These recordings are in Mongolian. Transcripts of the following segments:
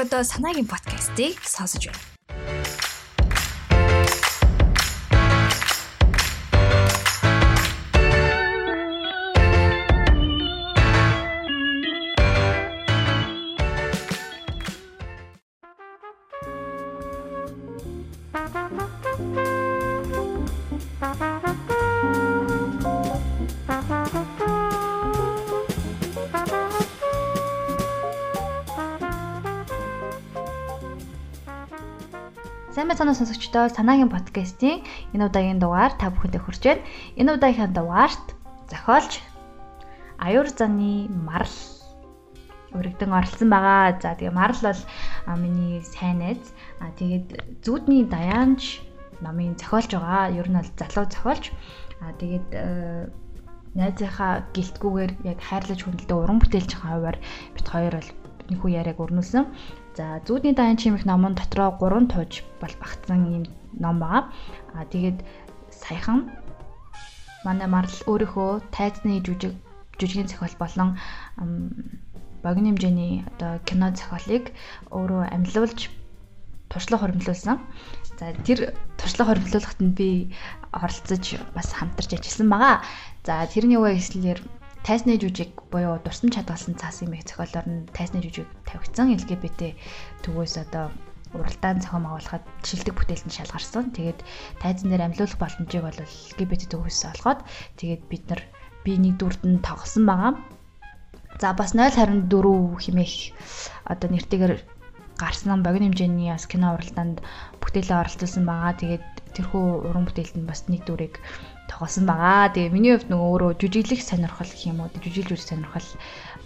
одоо санаагийн подкастыг сонсож байна. Сонсогчдоо санаагийн подкастын энэ удаагийн дугаар та бүхэндээ хүрч байна. Энэ удаагийн дугаарт зохиолч Аюур заны Марл өргөдөн оролцсон байгаа. За тэгээ Марл бол миний сайн найз. А тэгээд зүудний Даянч номын зохиолч байгаа. Ер нь бол залуу зохиолч. А тэгээд э, найзынхаа гэлтгүүгээр яг хайрлаж хүндэлдэг уран бүтээлч хаваар бит хоёр бол нөхөө яриаг өрнүүлсэн. За зүудний даан чимэх номон дотроо 3 тууж бол багтсан юм ном байгаа. Аа тэгээд саяхан манай марл өөрийнхөө тайзны жүжиг жүжигийн зохиол болон богино хэмжээний одоо кино зохиолыг өөрөө амьлуулж туршлага хуримлуулсан. За тэр туршлага хуримлуулахад нь би оролцож бас хамтарч ажилласан байгаа. За тэрний үе хэслэр тайсны жүжиг буюу дурсам чадгалсан цаас имийг зохиолоор нь тайсны жүжиг тавигдсан LGBT төгөөс одоо уралдаан зохион байгуулахад шилдэг бүтээлд нь шалгарсан. Тэгээд тайзан дээр амьлуулах боломжийг бол LGBT төгөөс олгоод тэгээд бид нар би нэг дүрд нь тоглосон байгаа. За бас 024 хэмээх одоо нэртэйгээр гарсан богино хэмжээний бас кино уралдаанд бүтээлээ оролцуулсан байгаа. Тэгээд тэрхүү уран бүтээлд нь бас нэг дүрийг тоглосон байгаа. Тэгээ миний хувьд нөгөө өөрөө жүжиглэх сонирхол гэх юм уу жүжиглж үз сонирхол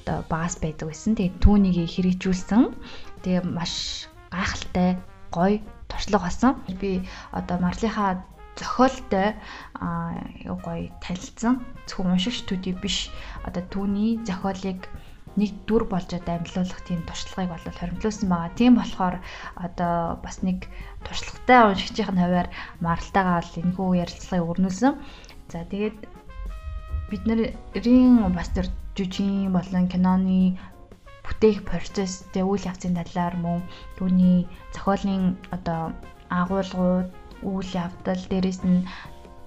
одоо багаас байдаг байсан. Тэгээ түүнийг хэрэгжүүлсэн. Тэгээ маш гайхалтай гоё туршлага болсон. Би одоо Марлихаа зохиолтой аа гоё танилцсан. Зөвхөн уншигч төдий биш. Одоо түүний зохиолыг нэг дүр болж одоо амьлуулах тийм туршлагыг бол хоримтлуулсан байгаа. Тийм болохоор одоо бас нэг туршлагатай уншигчийн хувьар маралтайгаа бол энэхүү ярилцлагыг өрнүүлсэн. За тэгээд бид нарын бас тэр жүжигний болон киноны бүтээх процесс тэ үйл явцын талаар мөн түүний зохиолын одоо агуулгууд үйл явдал дээрэс нь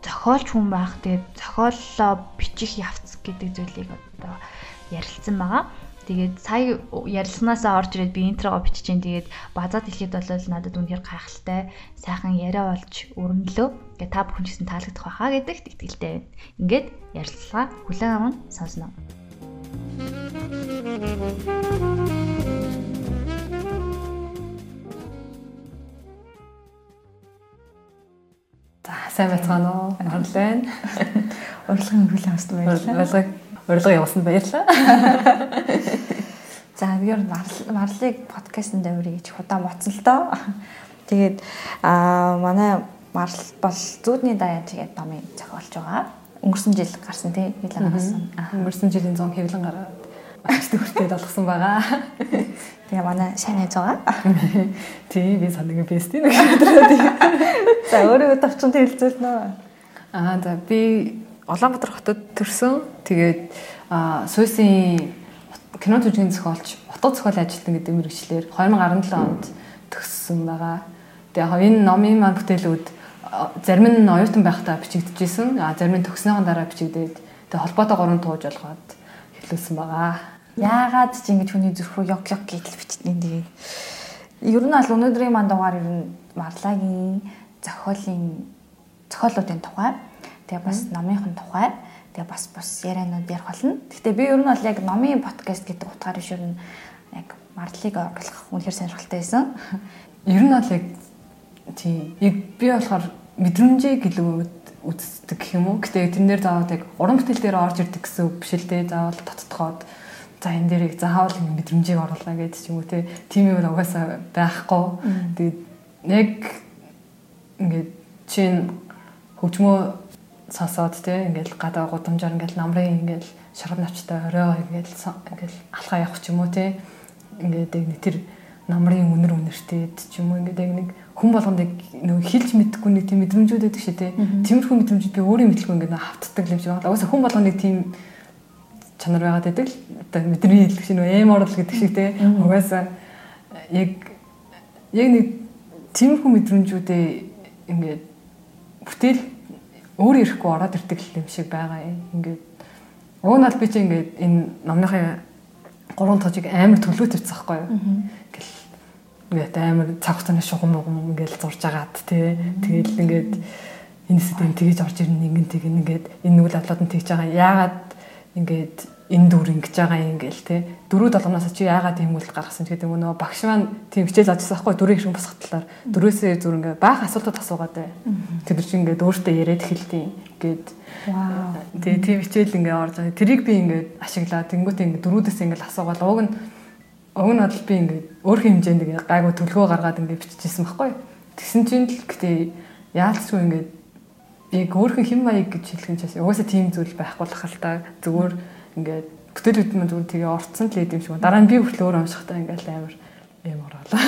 зохиолч хүн байх тэгээд зохиоллоо бичих явц гэдэг зүйлийг одоо ярилцсан байгаа. Тэгээд сая ярилцсанаасаа орж ирээд би интрого бичиж जैन. Тэгээд базаад хэлэхэд бол надад үнэхээр гайхалтай сайхан яриа болж өрнөлөө. Тэгээд та бүхэн ч гэсэн таалагдах байхаа гэдэгт итгэлтэй байна. Ингээд ярилцлага хүлээн аван сонсноо. За сайн байцгаана уу? Амарлаа байна. Урилгын хүлээн авсан баярлалаа урилга явуулсан баярлалаа. За би ер нь марлыг подкастт авирыг гэж удаан мотсон л доо. Тэгээд аа манай марл бол зүудний даяа тэгээд номын зохиолч байгаа. Өнгөрсөн жил гарсан тий хэвлэн гарсан. Өнгөрсөн жилийн 100 хэвлэн гараад ажил төгөртэй болгосон байгаа. Тэгээ манай сайн найз байгаа. Тий би санагийн бэстийн нэг өдрөө. За өөрөө товчон хэлцүүлнэ. Аа за би Улаанбаатар хотод төрсөн. Тэгээд Суйсын кино төжгийн зохиолч, утга зохиол ажилтан гэдэг мэрэгчлэр 2017 онд төгссөн байгаа. Тэгээ энэ номын маань бүтээлүүд зарим нь оюутан байхдаа бичигдчихсэн. А зарим нь төгснөхийн дараа бичигдээд тэгээ холбоотой гурван тууж олгоод хэлүүлсэн байгаа. Яагаад ч ингэж хүний зүрх рүү ёг ёг гэдэл бичтний тэгээд ер нь аль өнөөдрийн манд дугаар ер нь Марлагийн зохиолын зохиолуудын тухай Тэгээ бас номынхон тухай тэгээ бас бас ярианууд ярих болно. Гэхдээ би ер нь бол яг номын подкаст гэдэг утгаар биш ер нь яг марлыг оруулах үнэхээр сонирхолтой байсан. Ер нь бол яг тий би болохоор мэдрэмжийг илүү үздэг гэх юм уу. Гэтэ тэрнэр заавал яг уран бүтээл дээр орж ирдэг гэсэн биш л дээ. Заавал тоттоход за энэ дээрийг заавал мэдрэмжийг оруулаа гэдэг ч юм уу тийм юм угаасаа байхгүй. Тэгээд яг ингээд чинь хөгжмөө сонсоод тий ингээл гадаа гудамжаар ингээл намрын ингээл шаргал навчтай орой ингээл ингээл алхаа явах ч юм уу тий ингээд нэг тэр намрын үнэр үнэртэй ч юм уу ингээд яг нэг хүн болгонд яг нэг хилж мэдхгүй нэг тийм мэдрэмжүүд байдаг шээ тий тиймэрхүү мэдрэмжүүд би өөрийн мэдлгүй ингээд хавтдаг юм шиг байна. Угаасаа хүн болгоны тийм чанар байгаад байдаг л одоо мэдрэмж хэлдэг шиг нөө эм орол гэдэг шиг тий угаасаа яг яг нэг тиймэрхүү мэдрэмжүүдээ ингээд бүтээл өөр ирэхгүй ороод ирдэг юм шиг байгаа юм. Ингээд уг нь бол би чи ингээд энэ номныхын гурван тожиг амар төлөө тавьчихсан байхгүй юу? Ингээл ингээд амар цаг хугацааны шугам мугам ингээд зурж агаад тий. Тэгэл ингээд энэ сэдвэн тгийж орж ирнэ ингэн тэг ингээд энэ үйл явдлууд нь тэгж байгаа. Яагаад ингээд энэ дүр ингэж байгаа юм гээл те дөрөв долгоноос чи яагаад тийм үйл гаргасан ч гэдэг юм нөгөө багш маань тийм хичээл заажсан байхгүй дөрөв хэрэг босгох талаар дөрөөсөө зүр ингээ баах асуултууд асуугаад бай. Тэр чинь ингээд өөртөө яриад эхэлтiin гээд тэгээ тийм хичээл ингээ орж байгаа. Тэрийг би ингээд ашиглаа. Тэнгүүтээ ингээ дөрүүдээс ингээ асуугаад уг нь уг нь бол би ингээ өөрхөн хэмжээнд ингээ гайгүй төлгөө гаргаад ингээ биччихсэн байхгүй. Тэгсэн чинь л гэтээ яалцгүй ингээ яг өөрхөн хэм маяг гэж хэлэх юм чаас угаасаа тийм зүйл байхгүй л хальтаа зүгээр ингээд бүтээлүүд маань зүгээр тэгээ орцсон л ийм шиг. Дараа нь би хүртэл өөр уншихтаа ингээд амар юм ороолаа.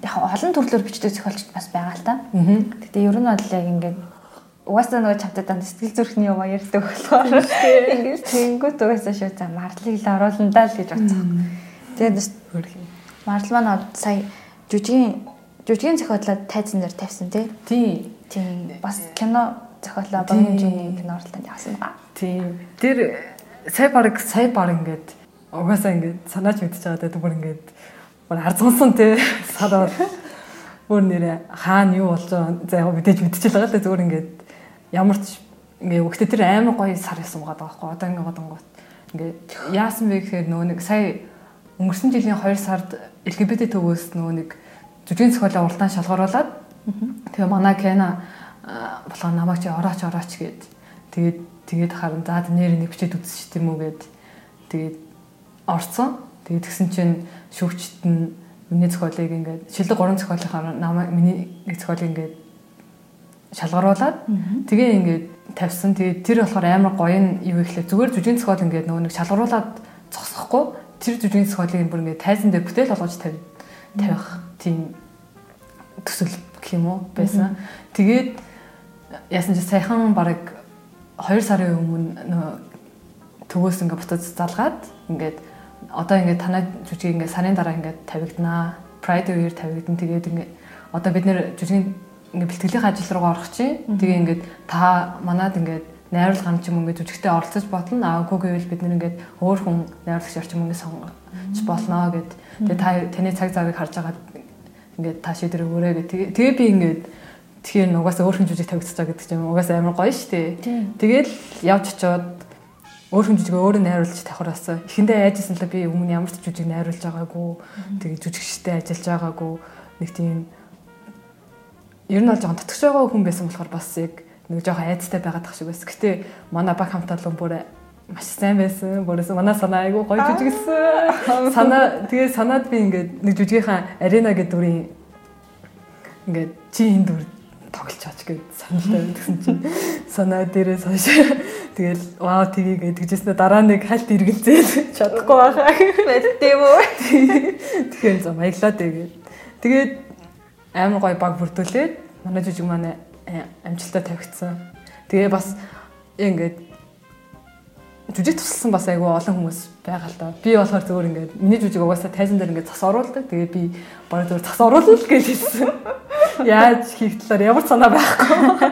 Яг олон төрлөөр бичдэг зохиолчд бас байгаа л та. Гэтэ ер нь бол яг ингээд угаасаа нөгөө чавтад сэтгэл зүрхний яваа ярьдаг болохоор ингээд тэнгуут угаасаа шүү за марлыг л оруулна даа л гэж бодсон. Тэгээд марл маань сая жүжигийн жүжигийн зохиолоо тайзан дээр тавьсан тий. Тийм. Бас кино зохиолоо богино хэмжээний кино оролтонд явсан байгаа. Тийм. Тэр сая баг сая баг ингээд угаасаа ингээд санааж мэдчихэж байгаа гэдэг бүр ингээд бүр арзгансан те сараар бүр нэрэ хаана юу болж байгаа за яг мэдээж мэдчихэж байгаа л да зүгээр ингээд ямар ч ингээ өгтө тэр амар гоё сар ясан байгаа байхгүй одоо ингээ годонгот ингээ яасан бэ гэхээр нөгөө нэг сая өнгөрсөн жилийн 2 сард LGBT төвөөс нөгөө нэг жүжигний зохиолоо уралдаан шалгаруулад тэгээ манай Кена болохоо намайг чи орооч орооч гэд тэгээд Тэгээд харин заа нэр нэг бичээд үзчих юм уу гэд тэгээд орцсон. Тэгээд тэгсэн чинь шүүгчт нь миний зохиолыг ингээд шилдэг гурван зохиолынхаа намайг миний нэг зохиолыг ингээд шалгаруулад тэгээ ингээд тавьсан. Тэгээд тэр болохоор амар гоё нь юу ихлэ зүгээр жүжигний зохиол ингээд нөгөө нэг шалгаруулад зогсохгүй тэр жүжигний зохиолыг бүр ингээд тайзан дээр бүтээл болгож тавь тавих тийм төсөл гэх юм уу байсан. Тэгээд яасан ч саяхан баг 2 сарын өмнө нөө төгөөс ингээ буцаж залгаад ингээд одоо ингээ танай жүжиг ингээ сарын дараа ингээ тавигданаа. Pride үеэр тавигдан тэгээд ингээ одоо бид нэр жүжигийн ингээ бэлтгэлийн ажил руугаа орох чинь тэгээ ингээд та манад ингээд найруулга ган ч юм ингээд жүжигтэй оролцож бодлоо. Аагүй гэвэл бид нэр ингээд өөр хүн найруулагч орчим ингээд сонгож болно гэд. Тэгээ та таны цаг завыг харж байгаа ингээд та шийдвэр өгөөрэй гэх. Тэгээ би ингээд Тэгэхээр нугасаа өөр хүн жүжиг тавигдчихаа гэдэг чинь угаасаа амар гоё шүү дээ. Тэгэл явж очиод өөр жүжиг өөрөө найруулж давхараасан. Эхэндээ айжсэн л би өмнө ямар ч жүжиг найруулж байгаагүй. Тэгээ жүжигчтэй ажиллаж байгаагүй. Нэг тийм ер нь бол жоохон татгч байгаа хүн байсан болохоор бас яг нэг жоохон айцтай байгаад тах шиг байсан. Гэтэ манай баг хамтаалан бүр маш сайн байсан. Бүрээс манай санаа айгүй гоё жүжигсэн. Санаа тэгээ санаад би ингээд нэг жүжигийнхаа арена гэдэг дүрийн ингээд чи энэ дүр тоглож чаач гэж саналтай байсан чинь санаа дээрээс хойш тэгэл вау тгийгээ тэгжсэн дараа нэг хальт эргэлзээ чадахгүй байхаа байдсан үү тэгэхээр за маяглаа тэгээд тэгээд амар гой баг бүрдүүлээд манай жижиг манай э, амжилтаа тавигдсан тэгээ бас ингээд жүжиг тусалсан бас айгүй олон хүмүүс байгаа л да. Би болохоор зөвөр ингээд миний жүжиг угаасаа тайзан дээр ингээд цас оруулдаг. Тэгээ би бараг зөвөр цас оруулна л гэж хэлсэн. Яаж хийх талаар ямар санаа байхгүй.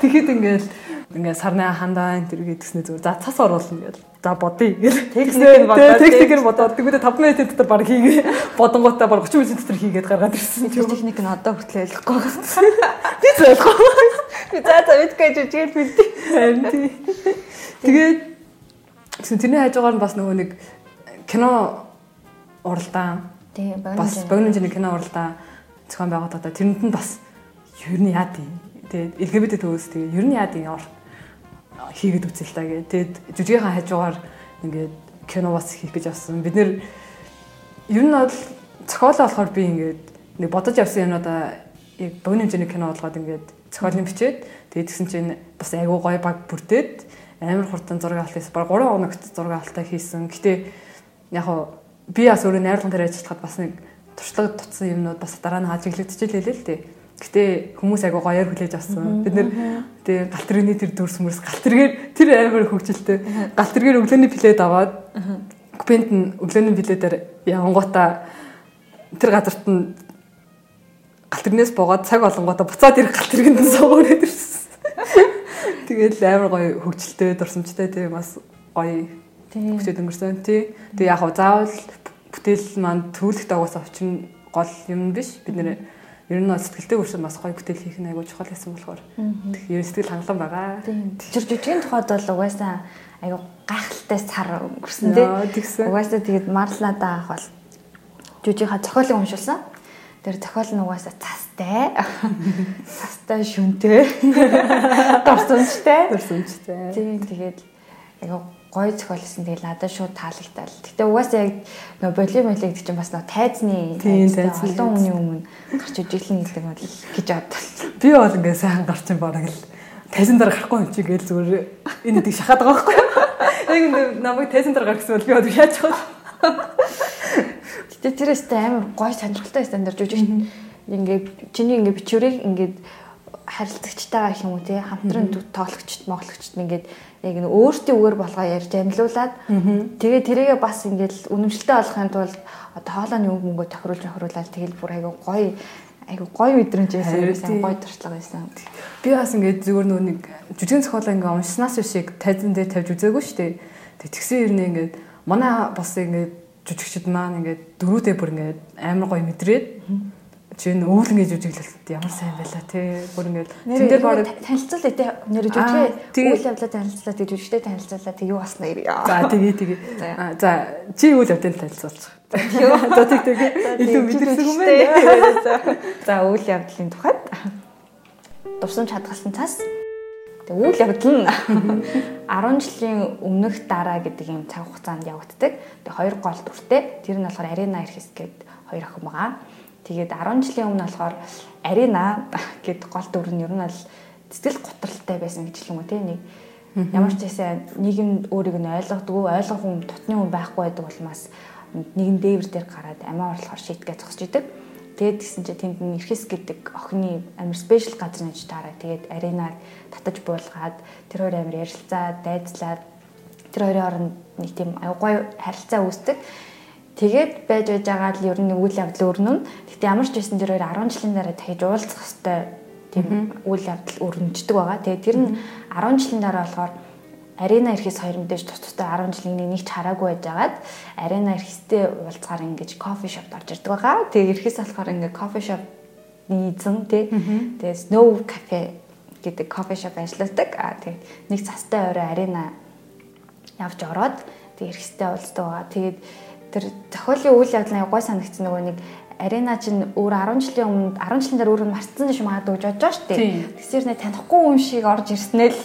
Тэгэхэд ингээд ингээд сарны хандаа энэ төр гэдгснээ зөвөр за цас оруулна гэл. За бодъё гэл. Техник нь бодоод техник нь бодоод тэгвэл 5 минутын дотор баг хийгээ. Бодонгуудаа баг 30 минутын дотор хийгээд гаргаад ирсэн. Техник нь одоо хүртэл ойлгохгүй. Би ч ойлгохгүй. Би за за мэдгүй жүжигээр бэлдээ. Харин тий. Тэгээд тэрний хажуугаар нь бас нөгөө нэг кино уралдаан. Тийм бас богино хэмжээний кино уралдаан зохион байгуулалт одоо тэрэнд нь бас ер нь яа тийм. Тэгээд LGBT төвөөс тэгээд ер нь яа тийм хийгээд үзэл та гээ. Тэгээд жүжигийнхаа хажуугаар ингээд кино бас хийх гэж авсан. Бид нэр ер нь бол зохиолоо болохоор би ингээд нэг бодож явсан юмудаа яг богино хэмжээний кино болгоод ингээд зохиолын бичээд тэгээд тэгсэн чинь бас айгуу гоё баг бүрдээд амар хурдан зураг авалт хийсэн. Бараг 3 хоногт зураг авалтаа хийсэн. Гэтэ яг хуу би бас өөрөө найруулган дээр ажиллахад бас нэг туршлага тутсан юмнууд бас дараа нь хажиглагдчихлээ л л тээ. Гэтэ хүмүүс айгу гоёор хүлээж авсан. Бид нэр тэгээ галт тэрэгний тэр дүрс мөрс галт тэргээр тэр амар хөвгчлээ. Галт тэргээр өглөөний плед аваад акпент нь өглөөний билетээр явангуудаа тэр газарт нь галт тэрнээс буугаад цаг олонгуудаа буцаад ирэх галт тэргэнд нь суугаад ирсэн. Тэгээд амар гоё хөгжилтэй дурсамжтай тийм бас гоё бүтээл өнгөрсөн тий. Тэгээ яг заавал бүтээл маань төвлөх дагаас авчин гол юм биш. Бид нэр ер нь сэтгэлтэй хүрсэн бас гоё бүтээл хийх нь айгуу чухал байсан болохоор ер нь сэтгэл хангалуун байгаа. Тэр жижигэн тухайд бол угаасаа айгуу гайхалтай сар өнгөрсөн тий. Угаасаа тэгээд марлаадаа авах бол жүжигийнхаа зохиолыг уншуулсан. Тэр зохиол нь угаасаа цастай. Цастай шүнтэй. Дурсамжтай. Дурсамжтай. Тийм тэгээд айгуу гоё зохиолсон тэгэл надад шууд таалагдал. Гэтэ угаасаа яг нөө болим болиг гэдэг чинь бас нөө тайзны олон хүний өмнө гарч ижиглэн гэдэг бол гэж бодлоо. Би бол ингээ сайхан гарч ин бараг л тайзан дээр гарахгүй юм чи гээл зүгээр энэ нэг шахаад байгаа байхгүй. Яг энэ намайг тайзан дээр гаргасан бол би одоо яаж чад. Гэтэ тэр өстэй амар гоё сонирхолтой стандарт жүжиг ингээ чиний ингээ бичвэрийг ингээ харилцагчтайгаа гэх юм уу тий? Хамтран тоглогчд моглогчд ингээд яг н өөртөө үгээр болгоо ярьж амлуулад тэгээ тэрийгээ бас ингээд үнэмшилтэй болохын тулд одоо хоолойны өнгө мөнгө тохируулж тохируулаад тэгэл бүр айгу гоё айгу гоё мэдрэмж байсан гоё туршлага байсан. Би бас ингээд зүгээр нөө нэг жүжигэн зохиолоо ингээд уншснаас шиг тайзан дээр тавьж үзээгүй шүү дээ. Тэг тэгсэн юм ингээд манай бас ингээд жүжигчд маань ингээд дөрүүдээ бүр ингээд амар гоё мэдрээд чинь өвлөн гэж үжиглэлт ямар сайн байла тий бүр ингээд тэн дээр баг танилцуулъя тий нэр жүжигээ үйл явдлаа танилцуулаад тий жүжигтэй танилцуулаад тий юу басна ирээ за тэгээ тэгээ. За. Чи үйл явдлыг танилцуулчих. За тий тэгээ илүү мэдэрсэн юм байна. За. Үйл явдлын тухайд. Дурсамж хадгалсан цас. Тэгээ үйл явдал. Нь 10 жилийн өмнөх дараа гэдэг юм цаг хугацаанд явагддаг. Тэгээ хоёр гол дүртэй. Тэр нь болохоор арена эрхэс гэдэг хоёр охин байгаа Тэгээд 10 жилийн өмнө болохоор Арена гэд гол дүр нь ер нь бол сэтгэл готролтой байсан гэж хэлэн үү те нэг ямар ч байсан нийгэм өөрийг нь ойлгодгүй ойлгох хүн тутны хүн байхгүй байдаг улмаас нэгэн дээвэр дээр гараад амиа орлохоор шийтгээ зогсож идэг. Тэгээд гисэн чи тэнд нь эрхэс гэдэг охины амар спешиал газар нэж таараа. Тэгээд аренаар татаж буулгаад тэр хоёр амар ярилцаад, дайцлаад тэр хоёрын хооронд нэг тийм аюугай харилцаа үүсдэг. Тэгээд байж байж байгаа л ер нь үйл явдал өрнөн. Гэтэ ямар ч байсан тэр хоёр 10 жилийн дараа дахиж уулзах хэвээр тийм үйл явдал өрнөждөг байгаа. Тэгээд тэр нь 10 жилийн дараа болохоор арена ирэхээс хоёр мэдээж тус тустай 10 жилийн нэг ч хараагүй байжгаад арена ирэхстэй уулзгаар ингэж кофе шопт орж ирдэг байгаа. Тэгээд ирэхээс болохоор ингээ кофе шоп нийцэн тий. Тэгээд Snow Cafe гэдэг кофе шоп ажилладаг. Аа тэгээд нэг цастай орой арена явж ороод тэгээд ирэхстэй уулздаг байгаа. Тэгээд тэр зохиолын үйл явдлын гой санагдсан нөгөө нэг арена чинь өөр 10 жилийн өмнө 10 жилийн дараа өөр марцсан гэж магадгүй бодож байгаа шүү дээ. Тэсэр нэ танихгүй хүн шиг орж ирснээр л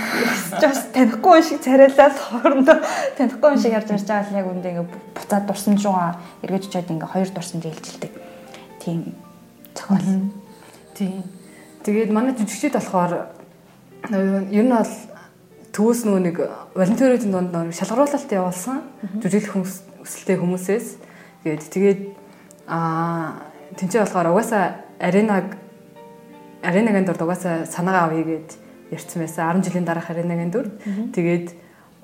just танихгүй хүн шиг царайлаад хоорондоо танихгүй хүн шиг ярьж ирж байгаа л яг үндэ ингээ буцаад дурсамж руугаа эргэж очиод ингээ хоёр дурсамж ээлжилдэг. Тийм зохиол. Тийм. Тэгээд манай жүжигчд болохоор ер нь бол төвөөс нөгөө нэг волонтеруудын донд нэг шалгаруулалт явуулсан. Жүжиглэх хүмүүс өсөлттэй хүмүүсээс тэгээд тэгээд аа тэнцээ болохоор угаасаа аренаг аренагийн дурд угаасаа санаагаа авъя гэд ярьсан байсан 10 жилийн дараах аренагийн дүр. Тэгээд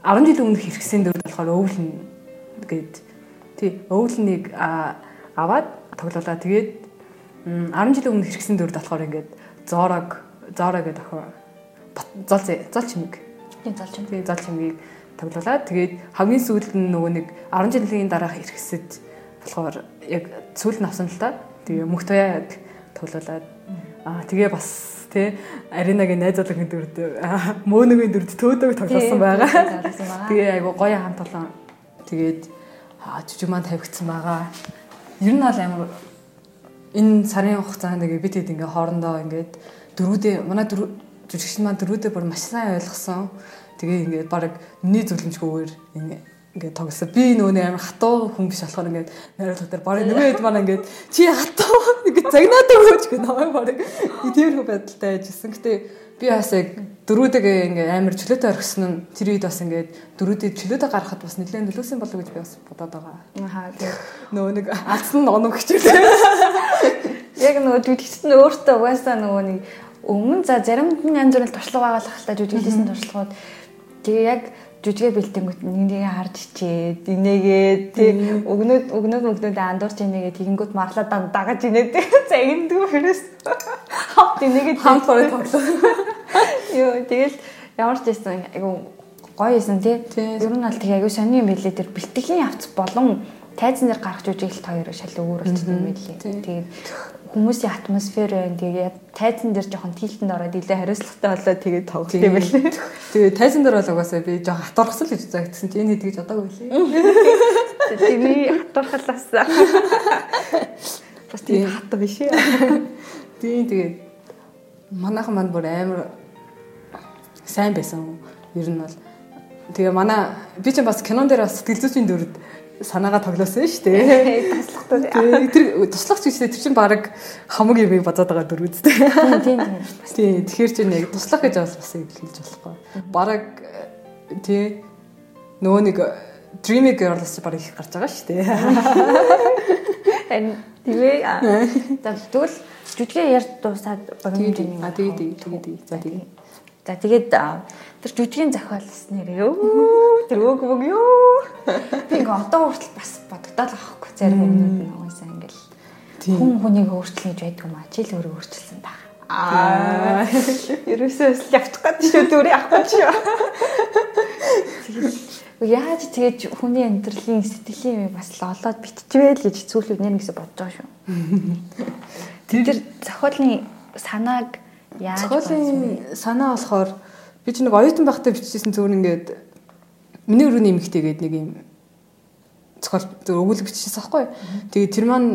10 жилийн өмнөх хэрэгсэн дүр болохоор өвлөн гээд тий өвлөнийг аваад тоглоулаа. Тэгээд 10 жилийн өмнө хэрэгсэн дүрд болохоор ингээд зорог зороо гэдэг охин зол зол чимэг. Тийм зол чимэг. Тийм зол чимгийг тоглуулаад тэгээд хамгийн сүүлд нь нөгөө нэг 10 жилийн дараах ирэхсэд болохоор яг сүүлд нь авсан л та. Тэгээ мөх туяа яг тоглуулаад аа тэгээ бас тий аренагийн найзуулагын дүрд мөөнөгийн дүрд төөдөг тоглосон байгаа. Тэгээ айгу гоё хамт олон тэгээд жижиг маань тавигдсан байгаа. Ер нь бол амар энэ сарын хугацаанд ингээ бид хэд ингээ хоорондоо ингээд дөрүүдээ манай дөрөв жүжигчин маань дөрүүдээ бүр маш сайн ойлгосон. Тэгээ ингээд баг миний зөвлөмжгүйгээр ингээд тоглосон. Би нөгөө амар хатуу хүн биш болохоор ингээд найруулга дээр баг нөгөө хэд маань ингээд чи хатуу ингээд загнаад өгөөч гэх намайг баг тиймэрхүү байдалтай яжсэн. Гэтэ би бас яг дөрүүдэгээ ингээд амар чөлөөтэй орхисон нь тэр үед бас ингээд дөрүүдээ чөлөөтэй гаргахад бас нэлээд нөлөөсөн болов гэж би бас бодоод байгаа. Аа тийм. Нөгөө нэг алдсан нь оног хичээлээ. Яг нөгөө жүжигчд нь өөртөө угаасаа нөгөө нэг өмнө за заримд нь янз бүрийн туршлага байгаа л хальтаа жүжиглсэн туршлагууд Тэгээ яг жүжигэ бэлтэнгүүт нэгнийг харж ичээд инээгээд тий өгнөд өгнөд өгнөд андуурч инээгээд тэгэнгүүт марлаа дагаж инээд за ингэдэг хэрэгс хавт инээгээд хамт бороо тоглоо. Йоо тэгэл ямар ч байсан айгу гоё исэн тий. Ер нь аль тэг айгу сони юм билээ тэр бэлтгэхийн авц болон тайзан дээр гарах жүжиглэлт хоёр шал өөр болчихсон юм билээ. Тэгээд хүмүүсийн атмосфер байна. Тэгээд тайзан дээр жоохон тилтэнд ороод илээ хариуцлагатай болоод тэгээд тоглох юм билээ. Тэгээд тайзан дээр бол угаасаа би жоохон хатуурхсан л гэж загтсан чи энэ хэд гэж одоогүй лээ. Тэгээд би хатуурхалаас бас тийм хатаа биш ээ. Тийм тэгээд манайхан манд бүр амар сайн байсан. Ер нь бол тэгээ манай би ч бас кинон дээр бас сэтгэл зүйчийн дүрд санаагаа тоглосон шүү дээ. Туслахтай. Тэр туслах зүйлсээ тэр чинь баг хамаг юм бодоод байгаа дүр үстэй. Тийм тийм. Тийм тэгэхээр чинь яг туслах гэж бас бас хэлж болохгүй. Бараг тий нөгөө нэг Dreamy Girls баг их гарч байгаа шүү дээ. Тэгвээ. За тэгвэл жүжигээ ярьд дуусаад багийн а тэгээд тэгээд за тэгээд За тэгээд тэр жүжигийн зохиолс нэр ёо тэр өг өг ёо. Би ингээ одоо хүртэл бас бодогдоод байгаа хөөхгүй зарим юмнууд нь угаасаа ингээл хүн хүнийг өөрчлөх гэж байдаг юм а чи л өөрөө өөрчилсөн та. Аа. Ерөөсөө л явчих гээд шүү дүрээ авахгүй чи яаж тэгэж хүний амьдралын сэтгэлийн юм бас л олоод битчихвэл гэж зүйлүүд нэр гэсэн бодож байгаа шүү. Тэр зохиолын санааг Яаж зохиолын санаа болохоор би ч нэг оюутан байхдаа бичижсэн зөвөр ингээд миний өрөөний эмэгтэй гэдэг нэг юм зохиол зөв өгүүлэг бичижсэн байхгүй. Тэгээд тэр маань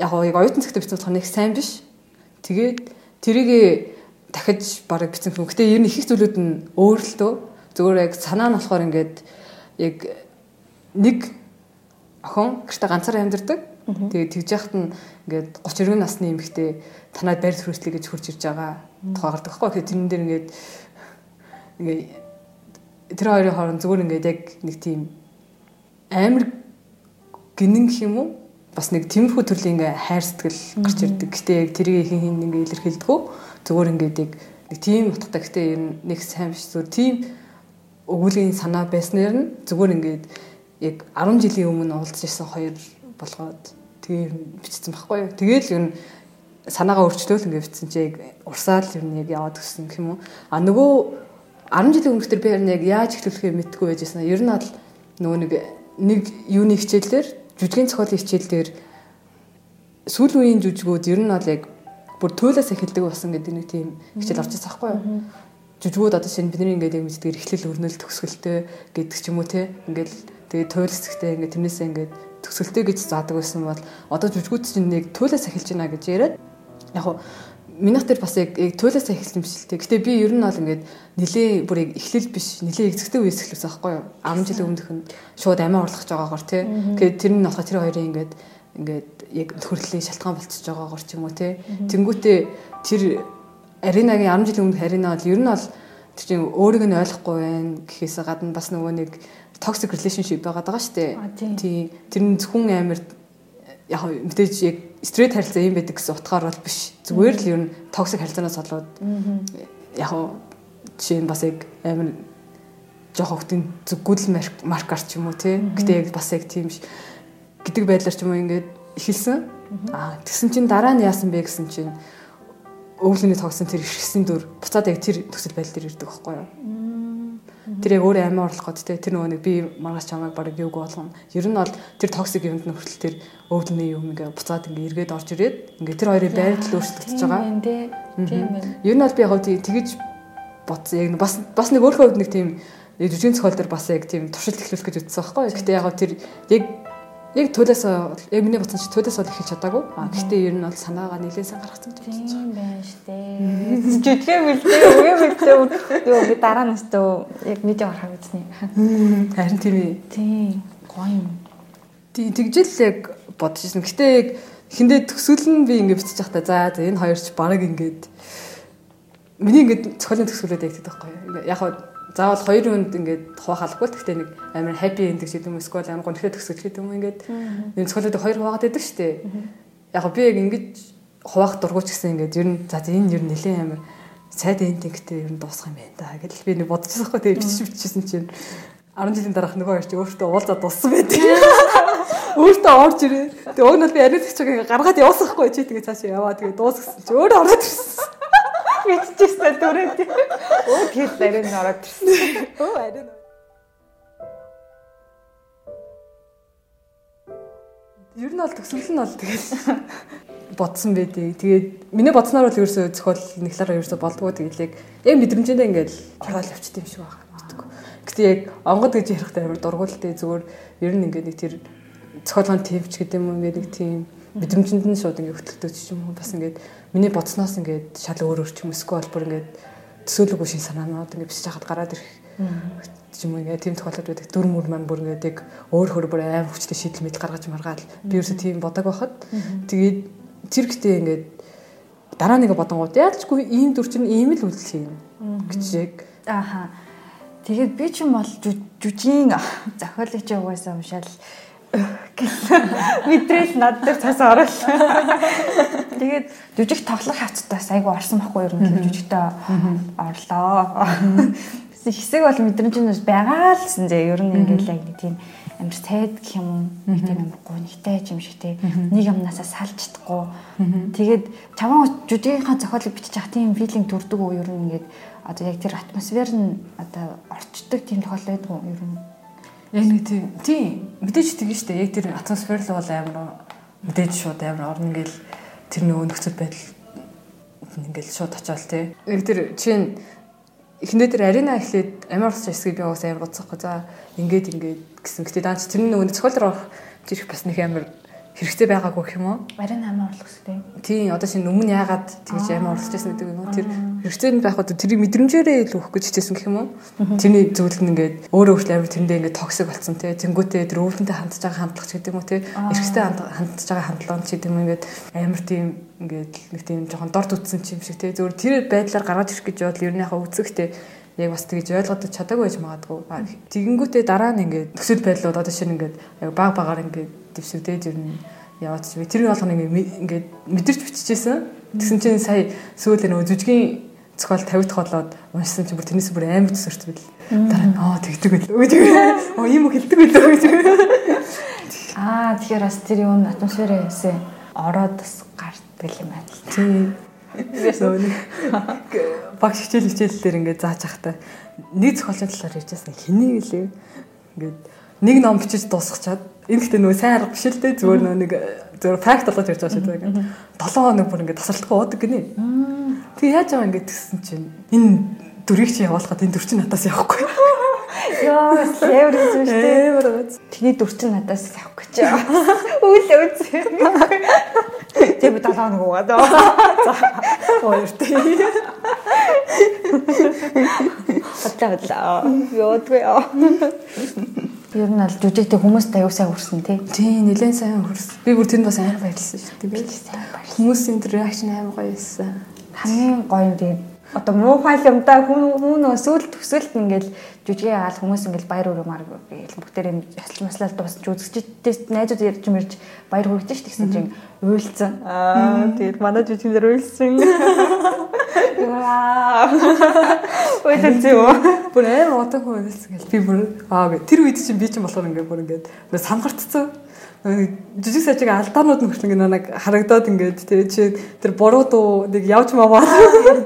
яг яг оюутан цагтаа бичсэн болохоор нэг сайн биш. Тэгээд тэрийг дахиж бараг бичсэн юм. Гэтэ ер нь их их зүйлүүд нь өөр л дөө. Зөвөр яг санаа нь болохоор ингээд яг нэг охин гэртээ ганцаараа амьдардаг. Тэгээд тэгж яхад нь ингээд 30 40 насны эмэгтэй танад байр хүрслэе гэж хурж ирж байгаа тухай гардаг байхгүй. Тэгэхээр тэрэн дээр ингээд ингээд тэр хоёрын хооронд зүгээр ингээд яг нэг тийм амар гинэн гэх юм уу? Бас нэг тиймэрхүү төрлийн ингээ хайр сэтгэл гарч ирдэг. Гэтэ яг тэрийг хин хин ингээ илэрхийлдэггүй. Зүгээр ингээд яг нэг тийм утгатай гэтэ ер нь нэг сайн биш зүгээр тийм өгүүлгийн санаа байснаар нь зүгээр ингээд яг 10 жилийн өмнө уулзж ирсэн хоёр болгоод тэгээ бичсэн байхгүй юу. Тэгээл ер нь санаагаа өөрчлөөл ингэ бичсэн чи яг урсаал ер нь яг яваад гисэн гэх юм уу. А нөгөө 10 жилийн өмнө би яг яаж эхлүүлэхээ мэдгүй байжсэн. Ер нь бол нөгөө нэг нэг юуны хичээлээр жүжигний зохиолын хичээлээр сүүл үеийн жүжигүүд ер нь бол яг бүр туйлаас эхэлдэг болсон гэдэг нэг тийм хичээл орж ирсэн байхгүй юу. Жүжигүүд одоо шинэ бидний ингээд яг мэддэг эхлэл өрнөл төгсгөлтэй гэдэг ч юм уу те. Ингээд тэгээ туйлс гэхдээ ингээд тэрнээсээ ингээд төсөлтэй гэж заадаг байсан бол одоо жүжигүүд чинь нэг туйлаас эхэлж байна гэж яриад яг минийх дээр бас яг туйлаас эхэлсэн юм шилтэй. Гэтэ би ер нь бол ингээд нилээ бүр яг эхлэл биш нилээ эцэгтэй үеэс эхлүүлсэн байхгүй юу? 10 жилийн өмнөх нь шууд амиа орлох байгаагаар тий. Тэгээд тэр нь болохоо тэр хоёрын ингээд ингээд яг нөхөрлөлийн шалтгаан болчихж байгаагаар ч юм уу тий. Тэнгүүтээ тэр аринагийн 10 жилийн өмнөх арина бол ер нь бол тэр чинь өөрийг нь ойлгохгүй байх гэхээс гадна бас нөгөө нэг toxic relationship байгаад байгаа шүү дээ. Тий. Тэр нь зөвхөн амар яг мэдээж яг straight харилцаа юм байдаг гэсэн утгаар бол биш. Зүгээр л ер нь toxic харилцаанаас болоод яг жишээ нь бас яг амар жоох хөвтийн зүггүүдл марк арч юм уу тий. Гэтэ яг бас яг тийм ш гэдэг байдлаар ч юм уу ингээд эхэлсэн. Аа тэгсэн чинь дараа нь яасан бэ гэсэн чинь өвлөний тогсон тэр ирсэн дүр буцаад яг тэр төсөл байдал дээр ирдэг байхгүй юу? Тэр яг өөрөө амиа орлоход те тэр нөгөө нэг би маргааш чамайг баг юуг болгоно. Ер нь бол тэр токсик юмд нь хүртэл тэр өвдөлний юм ингээ буцаад ингээ эргээд орж ирээд ингээ тэр хоёрын байрлал өөрчлөгдөж байгаа. Тийм ээ. Ер нь бол би яг тэгэж бодсон. Яг бас бас нэг өөрөө хувьд нэг тийм жүжигний цохол дээр бас яг тийм туршилт эхлүүлэх гэж үзсэн байхгүй. Гэтэ яг тэр яг яг төлөөс яг миний бодсон чи төлөөс бол эхэлж чадаагүй. А гэхдээ ер нь бол санаагаа нэлээсээ гаргацсан гэж бодсон. Тийм байна штэ. Жүжигэ бэлдээ, үе бэлдээ. Юу би дараа нь өстөө яг мэдээ орох гэсэн юм. Харин тийм ээ. Тийм. Гоё юм. Тийм тэгжэл яг бодож ирсэн. Гэтэ яг хиндээ төсөөлн би ингэ бичиж байхдаа за энэ хоёр ч баг ингээд миний ингээд цохилын төсөөлөд ягддаг байхгүй. Яг заавал хоёр хүнд ингээд хуваахалгүй. Гэхдээ нэг амар happy ending гэдэг юм эсвэл амар гонхтой төгсгөл гэдэг юм ингээд энэ цохилоод хоёр хуваагаад байдаг шүү дээ. Яг би яг ингэж хуваах дургуйч гэсэн ингээд ер нь за энэ ер нь нэлээд амар цайд эндингтэй ер нь дуусах юм байна да гэдэл би нэг бодчихсон хгүй тэгээ бичиж бичижсэн чинь 10 жилийн дараах нөгөө хоёр чи өөртөө уулзаад дууссан байдаг. Өөртөө орж ирээ. Тэгээ уг нь би ариун цагийг гаргаад явуулсахгүй чи тэгээ цаашаа яваа тэгээ дуусгасан чи өөрөө ороод ирсэн. Мэдчихсэн дүрээ. Өө тэгэл ариун ороод ирсэн. Өө ариун. Ер нь бол төгсгөл нь бол тэгэл бодсон байдгийг. Тэгээд миний бодсноор бол ерөөсөө зохиол нэг талаараа ерөөсөө болдгоо тэгээд яг яг мэдрэмжэндээ ингээд ороод явчихсан юм шиг байна. Гэтэ яг онгод гэж ярихтай амар дургуултай зүгээр ер нь ингээд нэг тэр зохиолгын төвч гэдэг юм ингээд нэг тийм мэдрэмжэнд нь шууд ингээд хөтлөгдөж ч юм уу? Бас ингээд миний бодсноос ингээд шал өөр өөр ч юм эсвэл бүр ингээд төсөөлөггүй шин санаанууд ингээд бисэж хахад гараад ирэх ч юм уу ингээд тийм тохиолдол байдаг. Дүр мөр маань бүр ингээд яг өөр хөр бүр аим хүчтэй шийдэл мэд гаргаж маргаад би ерөөсөө тийм бодог байхад. Тэгээд зэрэгтэй ингээд дараа нэг бодонгууд яалчгүй ийм дүр чинь ийм л үйлдэл хийнэ гэж яг ааха тэгээд би ч юм бол жүжийн зохиолч угаасаа уншаал мэдрэл над дээр цаас орол. Тэгээд жүжиг тоглох хавцтаас айгу орсон байхгүй юу? Юм жүжигтэй орлоо. Хэсэг бол мэдрэмжнээс байгаа л гэсэн зэ. Ер нь ингээл яг нэг тийм амар сайд гэх юм нэг тийм амар гонхтой юм шиг те. Нэг юмнасаа салж чадахгүй тэгээд чамаа жүжигийнхаа зохиолыг бичиж ах тийм филинг төрдөг үү ер нь ингээд одоо яг тэр атмосфер нь одоо орчдөг тийм тохиол байдаг уу ер нь яг нэг тийм тийм мэдээж шүү дээ. Яг тэр атмосфер л бол амар мэдээж шууд амар орно гэл тэр нөгөө нөхцөл байдал ингээл шууд очиол те яг тэр чинь эхнээ тэр арена эхлээд Америкс хэсгийг би уус амар бодсохгүй за ингээд ингээд гэсэн. Гэтэ даанч тэр нөгөө цохол руу жирэх бас нэг амар хэрэгтэй байгаагүй гэх юм уу? Арена амар орлох хэрэгтэй. Тийм одоо шинэ өмнө яагаад тэгж амар орлож байсан гэдэг юм уу? Тэр хэрэгтэй нь байх одоо тэрийг мэдрэмжээрээ л өгөх гэж хичээсэн гэх юм уу? Тэрний зүйл нь ингээд өөрөө өөрчлөө амар тэрэндээ ингээд токсик болсон те. Тэнгүүтээ тэр өвлөнтэй хандж байгаа хандлага ч гэдэг юм уу те. Эрхтэй хандж байгаа хандлага ч гэдэг юм ингээд амар тийм ингээд нэг тийм жоохон дорд үтсэн юм шиг те. Зөвөр тэр байдлаар гаргаж ирэх гэж бодол ер нь яхаа үзэхтэй яг бас тэгж ойлгоод чадаагүй байж магадгүй. Тэгэнгүүтээ дараа нь ингээд төсөл байдлууд одоо шинэ ингээд баг багаар ингээд дэвшигдээд ер нь яваад чи тэр болгоно ингээд мэдэрч биччихсэн. Тэгсэн чинь сая сүүлдээ нөгөө жүжигийн зохиол 50 дахь болоод уншсан чинь бүр тэрнээс бүр амар төсөрч бил. Дараа нь аа тэгдэг байлоо гэж. Оо үг хэлдэг байлоо гэж. Аа тэгэхээр бас тэр юм атмосферээ яасан ороод бас гардаг юм байна. Тийм. Багш хичээл хичээллээр ингээд зааж ахтай нэг зохиолын талаар ярьжсэн хэнийг лээ. Ингээд нэг ном бичиж дуусгачаад энэ гэхдээ нөгөө сайн арга биш л дээ зүгээр нэг зөв факт болгож ярьж байгаа шүү дээ. 7 хоног бүр ингээд тасралтгүй уудаг гинэ. Тэг яаж байгаа ингээд тэгсэн чинь энэ дүрийг чи явуулахад энэ дүр чинь надаас явахгүй. Яа, левэр зүйл шүү дээ. Тэний дүр чинь надаас явах гэж. Үйл үз. Тэг би 7 хоног уугаад. За. Хоёртой. Хатлаа хатлаа. Йодгүй яа. Ер нь аль жүжигтэй хүмүүст аягүй сайн хүрсэн тий. Тий, нэлээд сайн хүрсэн. Би бүр тэнд бас амар баярлсан шүү дээ. Би сайн баярлсан. Хүмүүсийн реакшн амар гоё байсан. Хамгийн гоё нь одоо муу файл юм да. Хүн хүн нөө сүүл төсөлт ингээл жүжигээ хаал хүмүүс ингээл баяр өрөөмар гээл бүгдээр юм ясалж маслал дуусч үзэгчтэй найзууд ярьж мэрж баяр хүргэж ш тэгсэн чинь уйлцсан аа тэгээд манай жүжигнэр уйлсан яа. Уйлцсан юу? Бүр амар утга хөөсөн гэл. Би бүр аа тэр үед чинь би чинь болохоор ингээд бүр ингээд санхартцсан жижиг сажиг алдаанууд нь хүртэл ингээ нэг харагдаад ингээд тий чи тэр буруу дуу нэг явж маваа.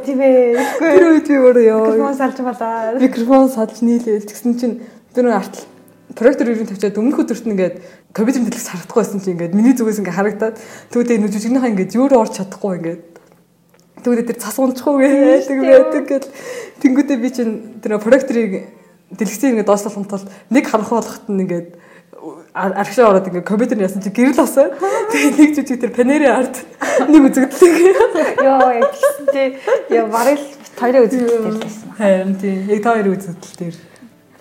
Тийм ээ тэр үед би өөрөө ёо микрофон салж балаа микрофон салж нийлээл. Тэгсэн чинь тэр нэг артл проектор ирэн тавьчаад өмнөх өдөрт нь ингээд компьютер дэлгэц харагдахгүй байсан чинь ингээд миний зүгээс ингээ харагдаад тэгвэл энэ жижигнийхаа ингээд юу орч чадахгүй ингээд. Тэгвэл тэр цас унчихгүй гэдэг байдаг гэл. Тэнгуүдээ би чинь тэр проекторыг дэлгэцийг ингээд доослох тул нэг харанхуй болгохт нь ингээд аргашаа ороод ингээ компьютер яасан чи гэрэл авсан. Тэгээ нэг жүжиг тэр панерын арт нэг үзэгдлээ. Йоо яг тий. Яа барил хоёрын үзэгдэл байсан. Харин тий. Яг та хоёрын үзэгдэл дээр.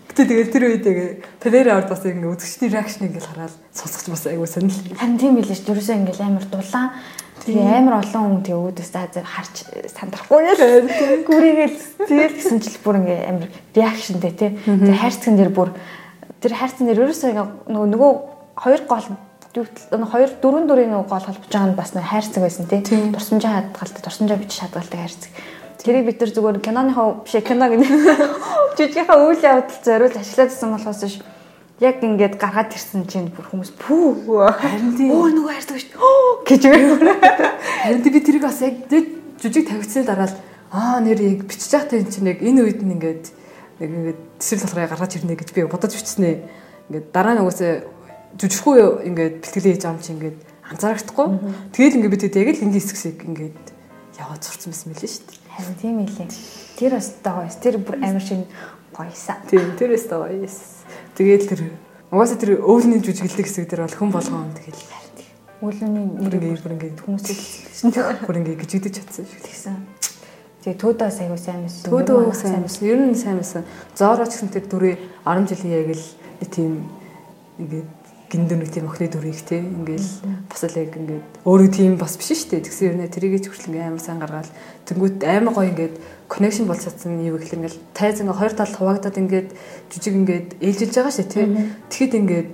Гэтэ тэгээд тэр үед яг панерын арт бас ингээ үзэгчдийн реакшн ингээ хараад сонсгоч бас айгуу сонирхол. Харин тийм билээ ш. Дөрөөсөө ингээл амар дулаан Тэгээ амар олон хүн тэгээ өөдөөс за харж сандрахгүй яа. Гүрийгээл тэгэл гэсэн чил бүр ингээ амар реакшнтэй тий. Тэгээ хайрцаган дээр бүр тэр хайрцан дээр ерөөсөө нөгөө нөгөө хоёр гол хоёр дөрвөн дөрвийн гол холбож байгаа нь бас нэг хайрцаг байсан тий. Дурсамжаа хадгалтай, дурсамжаа бичиж хадгалтай хайрцаг. Тэрийг бид нар зүгээр киноныхоо биш киног жижигхэн үйл явдал зориул ашиглаадсан болохоос ш яг ингээд гаргаад ирсэн чинь бүр хүмүүс пүү Харин тийм. өө нөгөө хайрдаг шүү гэж Харин би тэрийг бас яг жүжиг тавигдсны дараа л аа нэр яг бичиж байхдаа энэ чинь яг энэ үед нь ингээд нэг ингээд төсөл болохоор гаргаж ирнэ гэж би бодож бичснээ. Ингээд дараа нь угаасаа жүжиггүй ингээд бэлтгэлээ хийж чи ингээд анзаарахдаггүй. Тэгээд ингээд бид яг л энгийн хэсгсийг ингээд яваад сурцсан байсан мэлээ шүү дээ. харин тийм ээ тэр бас таавас тэр бүр амар шин гоёсан Тийм тэрээс таа yes. Тэгээд тэр угаасаа тэр өвлөний жүжиглдэг хэсэг дээр бол хүн болгоом тэгэл үүлний бүр ингээд бүр ингээд хүмүүсээс бүр ингээд гжигдэж чадсан шүү. тэгсэн тэгээ туудаа сайгүй сайн байсан Төөдөө сайн байсан. Ер нь сайн байсан. Зороо ч гэсэн тэр дүрээ 10 жилийн яг л тийм ингээд гиндэр нэг тийм охины дүрийг те ингээд бас л яг ингээд өөрөө тийм бас биш шүү дээ. Тэгсэн ер нь тэрийгээ ч хүртэл ингээд амар сайн гаргаад тэнгуут амар гоё ингээд connection болж чадсан юм ихлэ ингээд тайз ингээд хоёр талд хуваагдаад ингээд жижиг ингээд ээлжилж байгаа шүү те. Тэгэхэд ингээд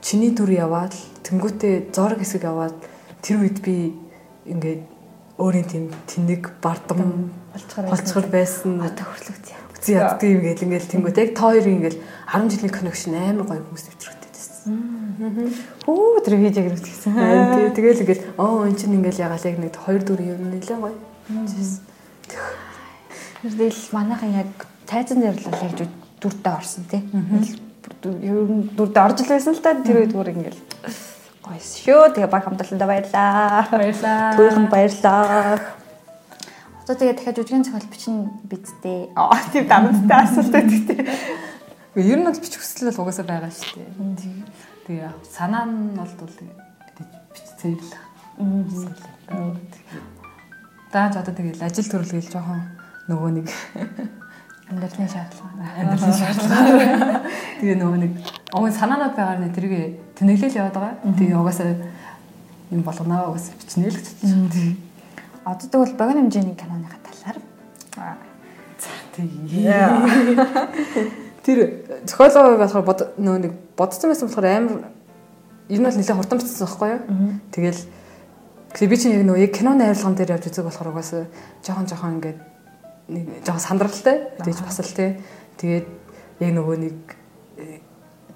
чиний дүр яваад тэнгуүтээ зорог хэсэг аваад тэр үед би ингээд өөрийн тийм тэнэг бардам болцохор байсан одоо хөрлөгд яа Үгүй яддаг юм гээл ингээл тэнгууд яг та хоёрын ингээл 10 жилийн connection амар гоё хүмүүс нэвтрүүлдэг байсан. хүү тэр гэсэн Тэгээ тэгэл ингээл оо эн чинь ингээл ягаал яг нэг хоёр дүр юм нэлээ гоё. Тэгэл манайхан яг тайзан дээр л яг дүртээ орсон тий. Ер нь дүртээ орж л байсан л та тэр үед бүр ингээл гойс шүү. Тэгээ баг хамталтанда баярлаа. Баярлаа. Түүхэнд баярлаа. Одоо тэгээ дахиад жүжигэн зохиол бичнэ бидтэй. Аа тийм дамжтай асуулт байдаг тий. Гэхдээ ер нь бол бичих хүсэл бол угаасаа байгаа шүү дээ. Тэгээ санаа нь бол бичцээ л. Дааж одоо тэгэл ажил төрөлгээл жоохон нөгөө нэг Амьдралын шаардлага. амьдралын шаардлага. Тэгээ нөгөө нэг огын санаанууд байгаа нэ тэргээ тэнэглэл яваад байгаа. Тэгээ угаасаа юм болгоноо угаасаа бичнэ л гэж. Одоо тэгвэл богино хэмжээний киноныхаа талаар За тэгээ. Тэр зохиолоо болохоор нөгөө нэг бодсон байсан болохоор амар ер нь бол нэлээд хурдан бичсэн байхгүй юу? Тэгэл би чинь яг нөгөө яг киноны арилгаан дээр явж үзэг болохоор угаасаа жоохон жоохон ингээд нэг жоохон сандралтай тэгж бас л тий. Тэгээд яг нөгөө нэг э,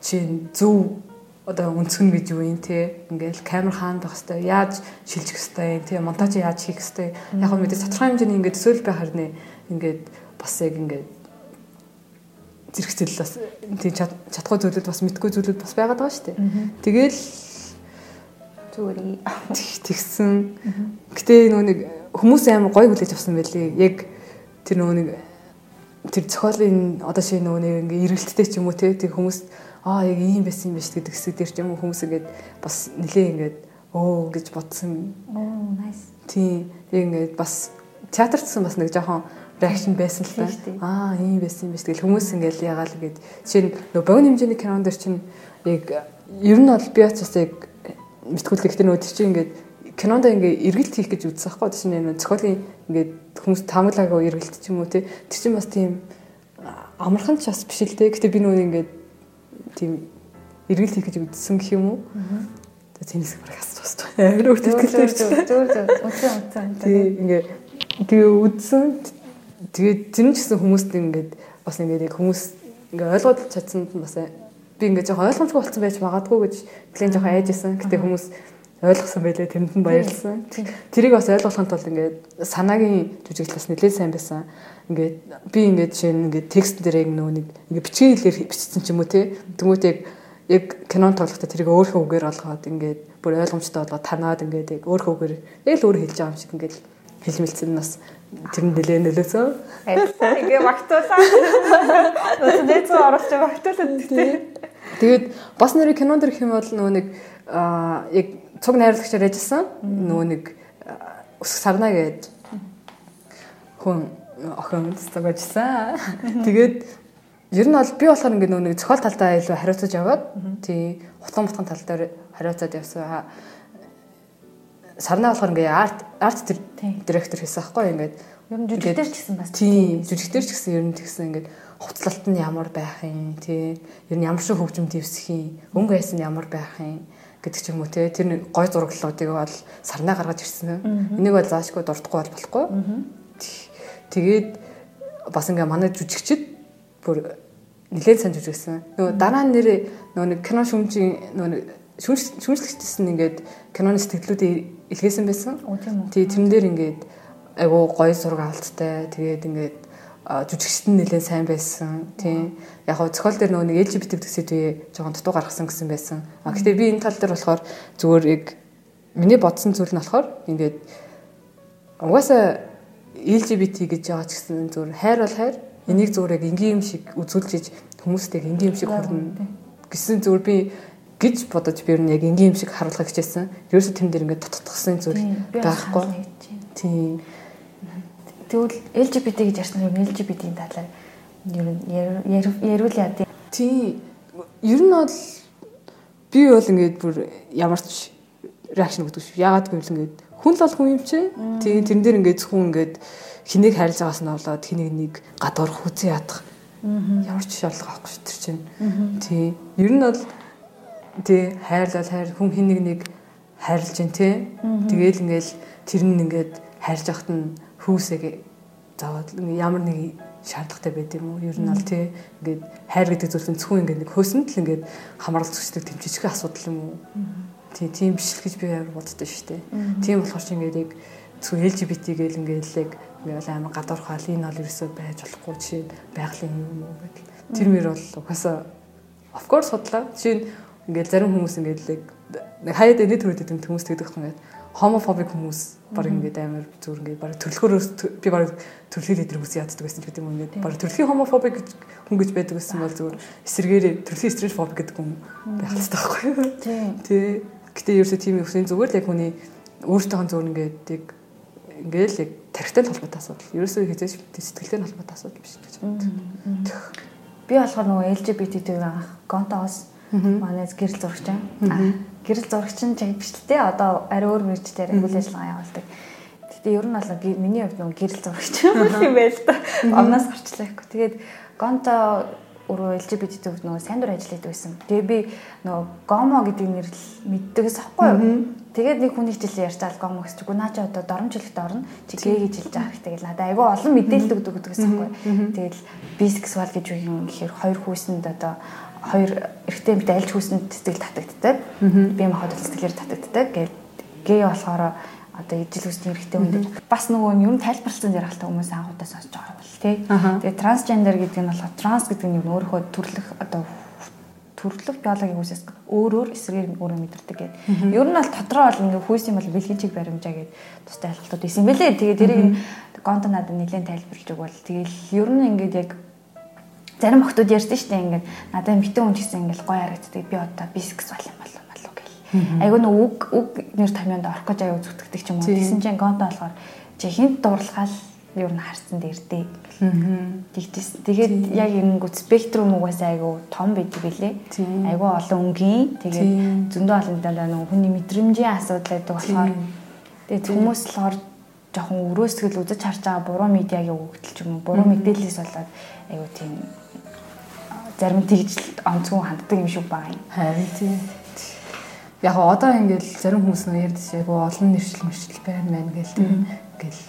чинь зөв одоо өнцгөн гэж юу юм те ингээл камер хаанд байх хэвээр яаж шилжих хэвээр те монтаж яаж хийх хэвээр яг хөө мэдээ тодорхой хэмжээний ингээд төсөөл байх харна ингээд бас яг ингээд зэрэг зэл бас тийм чадхгүй зүйлүүд бас мэдгүй зүйлүүд бас байгаад байгаа шүү дээ. Тэгэл зүгээр тэгсэн. Гэтэ нөгөө нэг хүмүүс амар гоё хүлээж авсан байлээ. Яг тэр нөгөө нэг тэр зохиолын одоо ши нөгөө нэг ингээ эргэлттэй ч юм уу те тэр хүмүүс аа яг ийм байсан юм биш гэдэг хэсэг дээр ч юм уу хүмүүс ингээд бас нилээ ингээд оо гэж бодсон. оо nice Тийм. Яг ингээд бас театрт гэсэн бас нэг жоохон реакшн байсан л та. Аа ийм байсан юм биш тэгэл хүмүүс ингээд ягаал ингээд жишээ нь нөгөө богино хэмжээний кинон дэр чинь яг ер нь бол би бас яг мэтгүүлэх гэдэг нөгөө чинь ингээд кинонд ингээ эргэлт хийх гэж үзсэн байхгүй тийм нэг зохиолын ингээ хүмүүс таамаглагаа эргэлт ч юм уу тий Тэр чинь бас тийм амархан ч бас биш л дээ. Гэтэ би нөгөө ингээ тийм эргэлт хийх гэж үзсэн гэх юм уу? Тэгээ тэнэс бараг асууж байна. Амар өвтөлтэй ч. зүгээр зүгээр үгүй үгүй Тий ингээ тэгээ үзсэн. Тэгээ ч гэсэн хүмүүст ингээд бас ингээ яг хүмүүс ингээ ойлгоод чадсанд нь бас би ингээ жоохон ойлгомжгүй болсон байж магадгүй гэж нэлээд жоохон айжсэн. Гэтэ хүмүүс ойлгосон байлээ тэрэнд нь баярлсан. Тэрийг бас ойлгохын тулд ингээд санаагийн жүжиглэл бас нэлээд сайн байсан. Ингээд би ингээд жишээ нь ингээд текст дээр яг нөгөө нэг ингээд бичгийн хэлээр бичсэн ч юм уу те. Тэмүүт яг яг кинон тоглохдоо тэрийг өөрийнхөө үгээр олгоод ингээд бүр ойлгомжтой болгоод танаад ингээд яг өөрийнхөө үгээр яг л өөр хэлж байгаа юм шиг ингээд хэлмэлцэн нь бас тэр нь нэлээд нөлөөсөн. ингээ багтуулаа үгүй зөө оруулж багтуулаад тий Тэгээд бас нэр кинон дэр хэм бол нөгөө нэг аа яг цуг найруулагчаар ажилласан. Нөгөө нэг өсөх сарна гэж хүн охин цуг ажилласан. Тэгээд ер нь бол би болохоор ингээд нөгөө нэг зохиол талдаа илүү хариуцаж яваад тий хутган мутган тал дээр хариуцаад явсан. Сарна болохоор ингээд арт арт директор хийсэн байхгүй ингээд. Ер нь жүжигтэр ч гэсэн бас. тий жүжигтэр ч гэсэн ер нь тэгсэн ингээд хувцлалт нь ямар байх юм тий. Ер нь ямар шиг хөгжим дэвсэх юм өнгө айсан ямар байх юм гэдэг ч юм уу тий тэр гой зураглуудыг бол сарнаа гаргаж ирсэн. Энийг бол заашгүй дурдахгүй бол болохгүй. Тэгээд бас ингээ манай жүжигчд бүр нэлээд сайн жүжигсэн. Нөгөө дараа нь нэр нөгөө нэг кино шүмжийн нөгөө шүмжлэгчсэн ингээд киноны сэтгэлүүдийг илгээсэн байсан. Тий тэрэн дээр ингээд айгуу гоё зураг авалттай. Тэгээд ингээд жүжигчт нь нэлээд сайн байсан. Тийм. Яг хоо зохиол дээр нөгөө нэг LGBT төсөөд үе жоохон дутуу гаргасан гэсэн байсан. А гэхдээ би энэ тал дээр болохоор зүгээр яг миний бодсон зүйл нь болохоор ингээд угаасаа LGBT гэж байгаа ч гэсэн зүгээр хайр бол хайр. Энийг зүгээр яг энгийн юм шиг үзүүлж хүмүүстэй энгийн юм шиг хүрнэ гэсэн зүгээр би гэж бодож би ер нь яг энгийн юм шиг харуулхаа хичээсэн. Ерөөсө тэм дээр ингээд тотгосон зүйл байхгүй. Тийм. Тэгвэл LGBT гэж ярьсан юм LGBT-ийн талаар ер нь яриул яа. Тийм. Ер нь бол би бол ингээд бүр ямар ч реакшн өгдөг шүү. Яагаад гэвэл ингээд хүн л бол хүн юм чи. Тийм тэрэн дээр ингээд зөвхөн ингээд хэнийг хайрлаж байгаас нь болоод хэнийг нэг гадуурх хүзээ ядах. Ямар ч шаардлага авахгүй шүү тэр чинь. Тийм. Ер нь бол тий хайрлал хайр хүн хин нэг хайрлж जैन тий тэгэл ингээл тэр нь ингээд хайрж явахт нь хүүсээ заавал ямар нэг шаардлагатай байд юм уу? Ер нь аль тий. Ингээд хайр гэдэг зүйлс зөвхөн ингээд нэг хөөсөнд л ингээд хамгаалж зүйдэг тэмчижих асуудал юм уу? Тий тийм биш л гэж би амар боддоо шүү дээ. Тийм болохоор чи ингээд яг зөвхөн LGBT гээл ингээд л яг ингээд амар гадуурхаал энэ бол ерөөсөө байж болохгүй жишээ байгалийн юм уу гэдэг тэр мөр бол угаасаа of course судлаа жишээ нь Ингээл зарим хүмүүс ингээд л нэг хаяад эний төрөд идэм хүмүүс тэгдэг юм ингээд homophobic хүмүүс баг ингээд амар зүр ингээд баг төрлөхөөрөөс би баг төрөлхий лидер хүмүүс яаддаг байсан гэдэг юм ингээд баг төрөлхий homophobic гэж хүн гэж байдаг байсан бол зүгээр эсэргээрээ төрөлхий strange гэдэг хүн байх хэрэгтэй байхгүй юу? Тий. Гэтэ ерөөсөө тийм үсэн зүгээр л яг хүний өөртөөхөн зөөр ингээд яг ингээд л яг тархитай холбоотой асуудал. Ерөөсөө хязгаарч сэтгэлтэй холбоотой асуудал биш гэж боддог. Би болохоор нөгөө LGBT-тэй анх гонтоос Манайс гэрэл зурагч аа. Гэрэл зурагч нь л те. Одоо ари өөр мэржээр үйл ажиллагаа явуулдаг. Гэтэ ер нь бол миний хувьд нэг гэрэл зурагч юм байл та. Амнаас гарчлаа гэхгүй. Тэгээд гонто өөрөө LGBT төвд нөгөө сайн дур ажилладаг байсан. Тэгээ би нөгөө гомо гэдэг нэрлэл мэддэгс ахгүй юу? Тэгээд нэг хүн хичээл ярьцаал гомо гэж чиггүй наа чи одоо доромжлогт орно. Чи гээ гэж хэлж байгаа хэрэгтэй гэл надад айгүй олон мэдээлэл өгдөг гэдэгс ахгүй. Тэгээд бисексуал гэж үг юм гэхээр хоёр хүүсэнд одоо хоёр эрэгтэй эмэгтэй альж хүүсэнд сэтгэл татагддаг. Бие махбод сэтгэлээр татагддаг. Гээл гей болохоор одоо ижил хүсний эрэгтэй хүн бас нөгөө нь тайлбарлсан дээр хальта хүмүүс анхудаа сонсож байгаа тий. Тэгээ трансгендер гэдэг нь болохоор транс гэдэг нь өөрийнхөө төрлөх одоо төрлөх биологийн үсээс өөрөөр эсрэгээр өөрөө мэдэрдэг гэдэг. Ер нь бол дотроо бол ингээ хүйс юм бол бэлгийн чиг баримжаа гэдэг тустай ойлголтууд исэн бэлээ. Тэгээ тэрийг гонто надад нэлээд тайлбарлаж өгвөл тэгэл ер нь ингээд яг зарим охтууд ярьсан шүү дээ ингээд надад мэтэн хүн гэсэн ингээд гоё харагддаг би одоо бисекс бол юм болов болов гэл. Айгу нэг үг үг нэр томьёонд орох гэж аяа зүтгэдэг ч юм уу. Тэгсэн чинь гонто болохоор чи хинт дурлахаал юу н харсан дээртэй. Тэгтээс тэгээд яг ингэнгүүт спектрум угаасаа айгу том байдаг билээ. Айгу олон өнгийн. Тэгээд зөндөө олон дандаа нэг хүний мэдрэмжийн асуудал байдаг болохоор. Тэгээд хүмүүс болохоор жоохон өрөөсгөл үзэж харж байгаа буруу медиагийн өгөгдөл ч юм уу? Буруу мэдээллээс болоод айгу тийм зарим тэгж онцгой ханддаг юм шиг байгаа юм. Харин тийм. Яг одоо ингээл зарим хүмүүс нөө ярьдэж яг олон нэршил мэршил байна мэн гэл тийм. Ингээл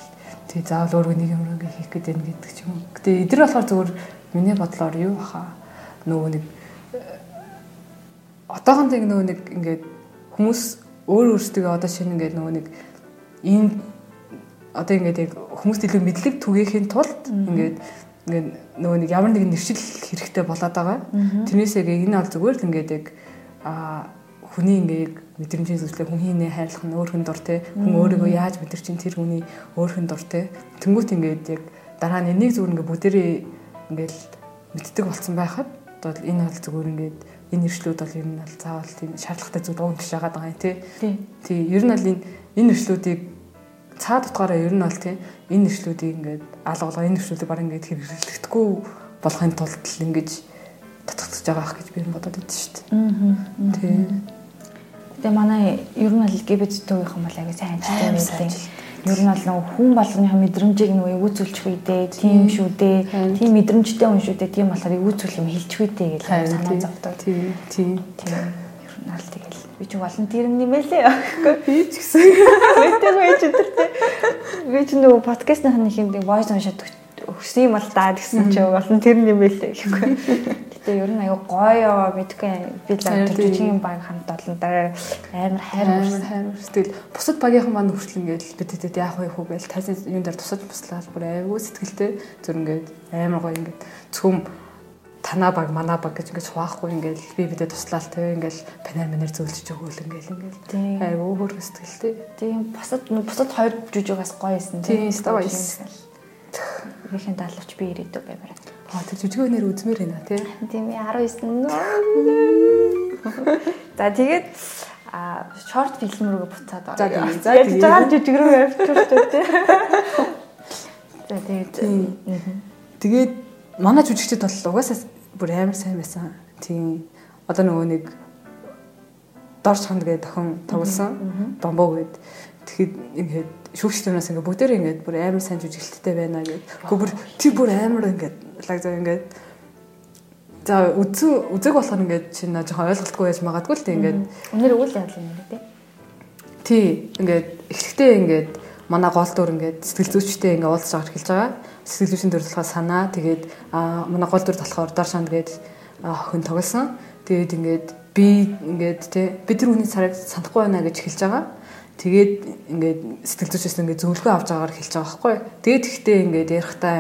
тий заавал өөрөө нэг юм ингээ хийх гээд байна гэдэг ч юм. Гэтэ эдгээр болохоор зөвхөн миний бодлоор юу баха нөгөө нэг одоохон тэг нөгөө нэг ингээд хүмүүс өөр өөрсдөө одоо шинэ ингээд нөгөө нэг ийм одоо ингээд хүмүүст илүү мэдлэг түгээхийн тулд ингээд ингээд нөгөө нэг ямар нэгэн нэршил хэрэгтэй болоод байгаа. Тэрнээсээ энэ бол зүгээр л ингээд яг а хүний ингээд мэдрэмжийн зүйлээ хүн хийнэ хайрлах нь өөр хүн дор те хүн өөрийгөө яаж мэдэр чинь тэр хүний өөр хүн дор те тэнгуут ингээд яг дараа нь энийг зүгээр ингээд бүгдээрээ ингээд мэддэг болсон байхад одоо энэ бол зүгээр ингээд энэ нэршлүүд бол ер нь бол заавал тийм шаардлагатай зүйл ууг гэж яагаад байгаа юм те. Тий. Ер нь бол энэ энэ нэршлүүдийг цаад утгаараа ер нь бол тийм энэ нэршлүүдийг ингээд алгуулга энэ нэршлүүдийг баг ингээд хэрэглэгдэхгүй болохын тулд л ингэж татгацж байгаа ах гэж би бодоод байдаг шүү дээ. Аа. Тийм. Тэгээ манай ер нь бол ГБЦ-ийн хүмүүс аяга сайн ажилладаг байдаг. Ер нь бол нөгөө хүн болгоныхоо мэдрэмжийг нөгөө эвгүүцүүлчих үедээ тийм шүү дээ. Тийм мэдрэмжтэй хүн шүү дээ. Тийм болохоор эвгүүцүүл юм хэлчих үедээ гэж санаа зовдог. Тийм. Тийм. Тийм. Ер Нал тэгэл би ч волонтер нэмэлээ. Би ч гэсэн. Мэдээгүй байж өдөртэй. Би ч нөгөө подкастын нэг юм voice уншаад өгсөн юм л даа гэсэн чи волонтер нэмэлээ гэхгүй. Гэтэ ер нь аюу гоё мэдгүй би л жижигэн баг хамт олон дараа амар хайр амар хайр. Тэгэл бусад багийнхан маань хүртэл ингээд бид тэтэд яах вэ хүү гээл тайсан юм дээр тусаж буслаад бүр аюу сэтгэлтэй зүр ингээд амар гоё ингээд зөвхөн танаа баг манаа баг гэж ингэж хуваахгүй ингээл би бидэд туслаал те ингээл панер манер зөвлөж өгөөл ингээл ингээл айгу өөр сэтгэлтэй. Тийм бусад бусад хоёр жүжигээс гоё исэн. Тийм става исэн. Ихэхэн даалгавч би ирээдүй баймаар. Аа тэр жүжигөө нэр үзмээр байна тий. Тийм 19. За тэгээд а шорт фильм рүүгээ буцаад орё. За тэгээд за тэгээд жаал жүжиг рүү явчихвч тий. За тэгээд тэгээд манай жүжигчд бол угаасаа бүр амар сайн байсан. Тийм одоо нөгөө нэг дор чанд гэдэг охин тоглосон. Бомбоо гээд тэгэхэд ингээд шүүгчдээс ингээд бүгдээрээ ингээд бүр амар сайн жүжиглэлттэй байна гэд. Гэхдээ бүр тий бүр амар ингээд лаг зав ингээд за үзэн үзэг болохоор ингээд чинь жоохон ойлголтгүй байж магадгүй л тий ингээд өнөр үйл явдал юм тий. Тий ингээд эхлэхдээ ингээд манай гол дүр ингээд сэтгэл зүйчтэй ингээд уулзж байгаа хэлж байгаа сэтгэл зүйн төрөлхөө санаа тэгээд манай гол дүр болохоор дор шанд гээд охин тоглосон. Тэгээд ингээд би ингээд тий бид тэр хүний царайг санахгүй байна гэж хэлж байгаа. Тэгээд ингээд сэтгэл зүйчээс ингээд зөвлөгөө авч байгаагаар хэлж байгаа байхгүй. Тэгээд ихтэй ингээд ярихтаа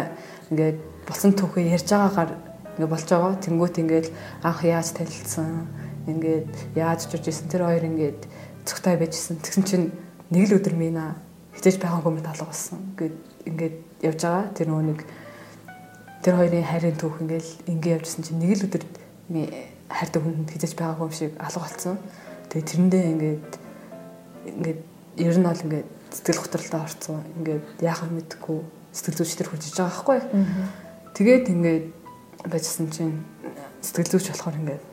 ингээд болсон түүхээ ярьж байгаагаар ингээд болж байгаа. Тэнгүүт ингээд анх яаж танилцсан, ингээд яаж журж исэн тэр хоёр ингээд цогтой байжсэн. Тэгсэн чинь нэг л өдөр мина хитэж байгаагүй мэт алга болсон. Ингээд ингээд явж байгаа. Тэр нөгөө нэг тэр хоёрын хайрын түүх ингээл ингээ явжсэн чинь нэг л өдөр хайртай хүнд хизэж байгаагүй юм шиг алга болсон. Тэгээ тэрэндээ ингээд ингээд ер нь бол ингээд сэтгэл хөдлөлтөд орцсон. Ингээд яахаа мэдгүй сэтгэл зүйч төр хүчиж байгаа байхгүй. Тэгээд ингээд байжсэн чинь сэтгэл зүйч болохоор ингээд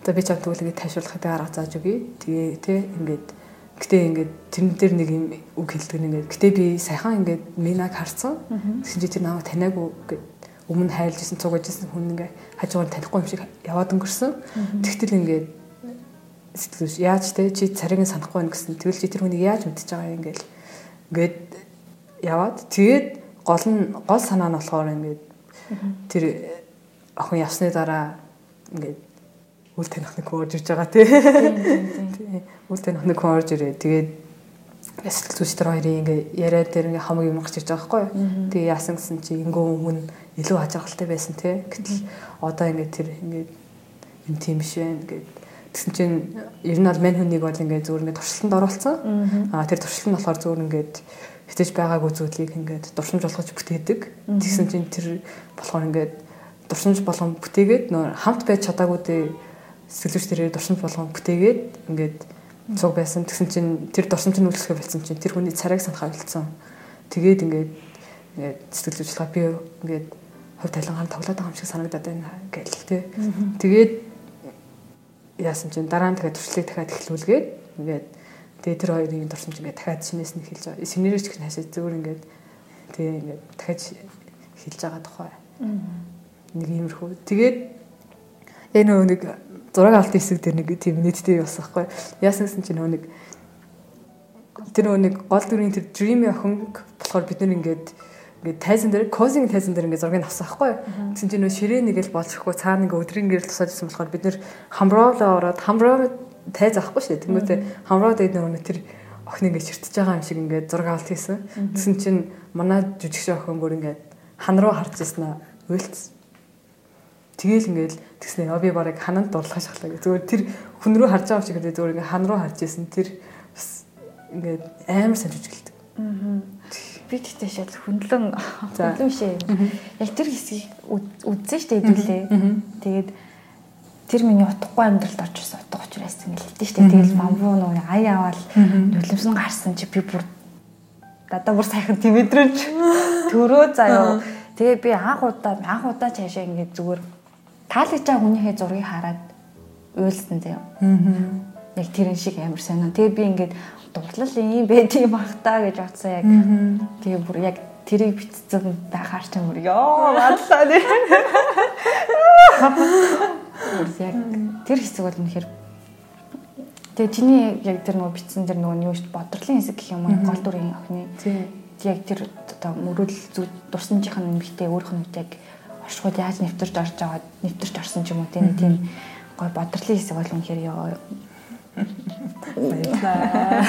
за би чамд тэгвэл ингээд тайшруулахад арга зааж өгье. Тэгээ тэ ингээд Гэтэ ингээд тэрэн дээр нэг юм үг хэлдэг нэг ингээд гэтэ би сайхан ингээд минаг харсан. Тэгсэн чи тэр намайг таниагүй гэд өмнө хайлж исэн цугаж исэн хүн ингээ хажуугаар танихгүй юм шиг яваад өнгөрсөн. Тэгтэл ингээд сэтгэлж яаж те чи царийг санахгүй байна гэсэн. Тэгвэл чи тэр хүнийг яаж мэдчихэж байгаа юм ингээл ингээд яваад тэгээд гол нь гол санаа нь болохоор ингээд тэр охин явсны дараа ингээд үл таних нэг хүн орж ирж байгаа тий. Үл таних нэг хүн орж ирээ. Тэгээд ясэл зүстэр хоёрын ингээ яриа дээр ингээ хамаг юм гарч ирж байгаа байхгүй юу. Тэгээ яасан гэсэн чи ингээ өмнө илүү ажиргалтай байсан тий. Гэтэл одоо ингээ тэр ингээ юм тийм биш байна гэд Тэгсэн чинь ер нь бол мань хүнийг бол ингээд зүгээр ингээд туршилтанд оруулсан. Аа тэр туршилт нь болохоор зүгээр ингээд хитэж байгаагүй зүйлийг ингээд дурсамж болгож бүтээдэг. Тэгсэн чинь тэр болохоор ингээд дурсамж болгон бүтээгээд нөр хамт байж чадаагүй сэтгэлзүйч тэрээр дурсамж болгон бүтээгээд ингээд цуг байсан. Тэгсэн чинь тэр дурсамж нь үйлчлэхэ болсон чинь тэр хүний царайг санахаа хэлсэн. Тэгээд ингээд ингээд сэтгэлзүйчлээ би ингээд хувь талангаар тоглоод байгаа юм шиг санагдаад байна гэл тээ. Тэгээд яасан чинь дараа нь дахиад туршлыг дахиад эхлүүлгээд ингээд тэгээ тэр хоёрын дурсамж ингээд дахиад шинээс нь хэлж байгаа. Семинарч гэх хашаа зүгээр ингээд тэгээ ингээд дахиад хэлж байгаа тухай. Нэг иймэрхүү. Тэгээд яг нөгөө нэг зураг авалт хэсэг дээр нэг тийм нийтдээ бас байхгүй. Яасан гэсэн чинь нөгөө нэг тэр нөгөө нэг гол дүрийн тэр dreamy охин болохоор бид нэр ингээд ингээд тайзан дээр козинг тайзан дээр ингээд зургийг авсан байхгүй. Тэгсэн чинь нөгөө ширээ нэгэл болчихгүй цаана ингээд өдрийн гэрэл тусаад ирсэн болохоор бид нэр хамроолоо ороод хамроо тайз авахгүй шүү. Тэнгүүтээ хамроо дээр нөгөө тэр охин ингээд чиртэж байгаа юм шиг ингээд зураг авалт хийсэн. Тэгсэн чинь манай жүжигч охин бүр ингээд хан руу харж ирсэн аа. Уйлц Тэгэл ингээл тэгснэ яа би барыг хананд дурлах шахлаа гэх. Зүгээр тэр хүн рүү харж байгаа юм шиг зүгээр ингээ хан руу харж исэн тэр бас ингээд амар гэлдэг. Аа. Би тэгтээ шал хөндлөн хөндлөн шээ. Яг тэр хэсгийг үзсэн штэ хэдүүлээ. Тэгээд тэр миний утгагүй амьдралд очсон утга учраас ингээл хэлдэг штэ. Тэгэл бамбуу нөө ай аваад нулимсан гарсан чи би бүр дадаа бүр сайхан тэмэдрэж төрөө заяа. Тэгээ би анх удаа анх удаа цаашаа ингээд зүгээр таалагдж байгаа хүнийхээ зургийг хараад уйлсан заяа. Яг тэрэн шиг амар сайн. Тэгээ би ингээд дурлал ийм байд юм бах та гэж бодсон яг. Тэгээ бүр яг тэрийг битцэн байхаар ч юм уу ёо бодлоо тий. Яг тэр хэсэг бол үнэхээр Тэгээ чиний яг тэр нөгөө битсэн тэр нөгөө юу шүү бодрлын хэсэг гэх юм уу гол дүрийн охины. Яг тэр одоо мөрөдл зүг дурсамжийнх нь эмгтэй өөрөх нь яг оршихуйд яаж нэвтэрч орж байгаа нэвтэрч орсон ч юм уу тийм тийм гой бодрлын хэсэг бол үнэхээр ёо. Баярлаа.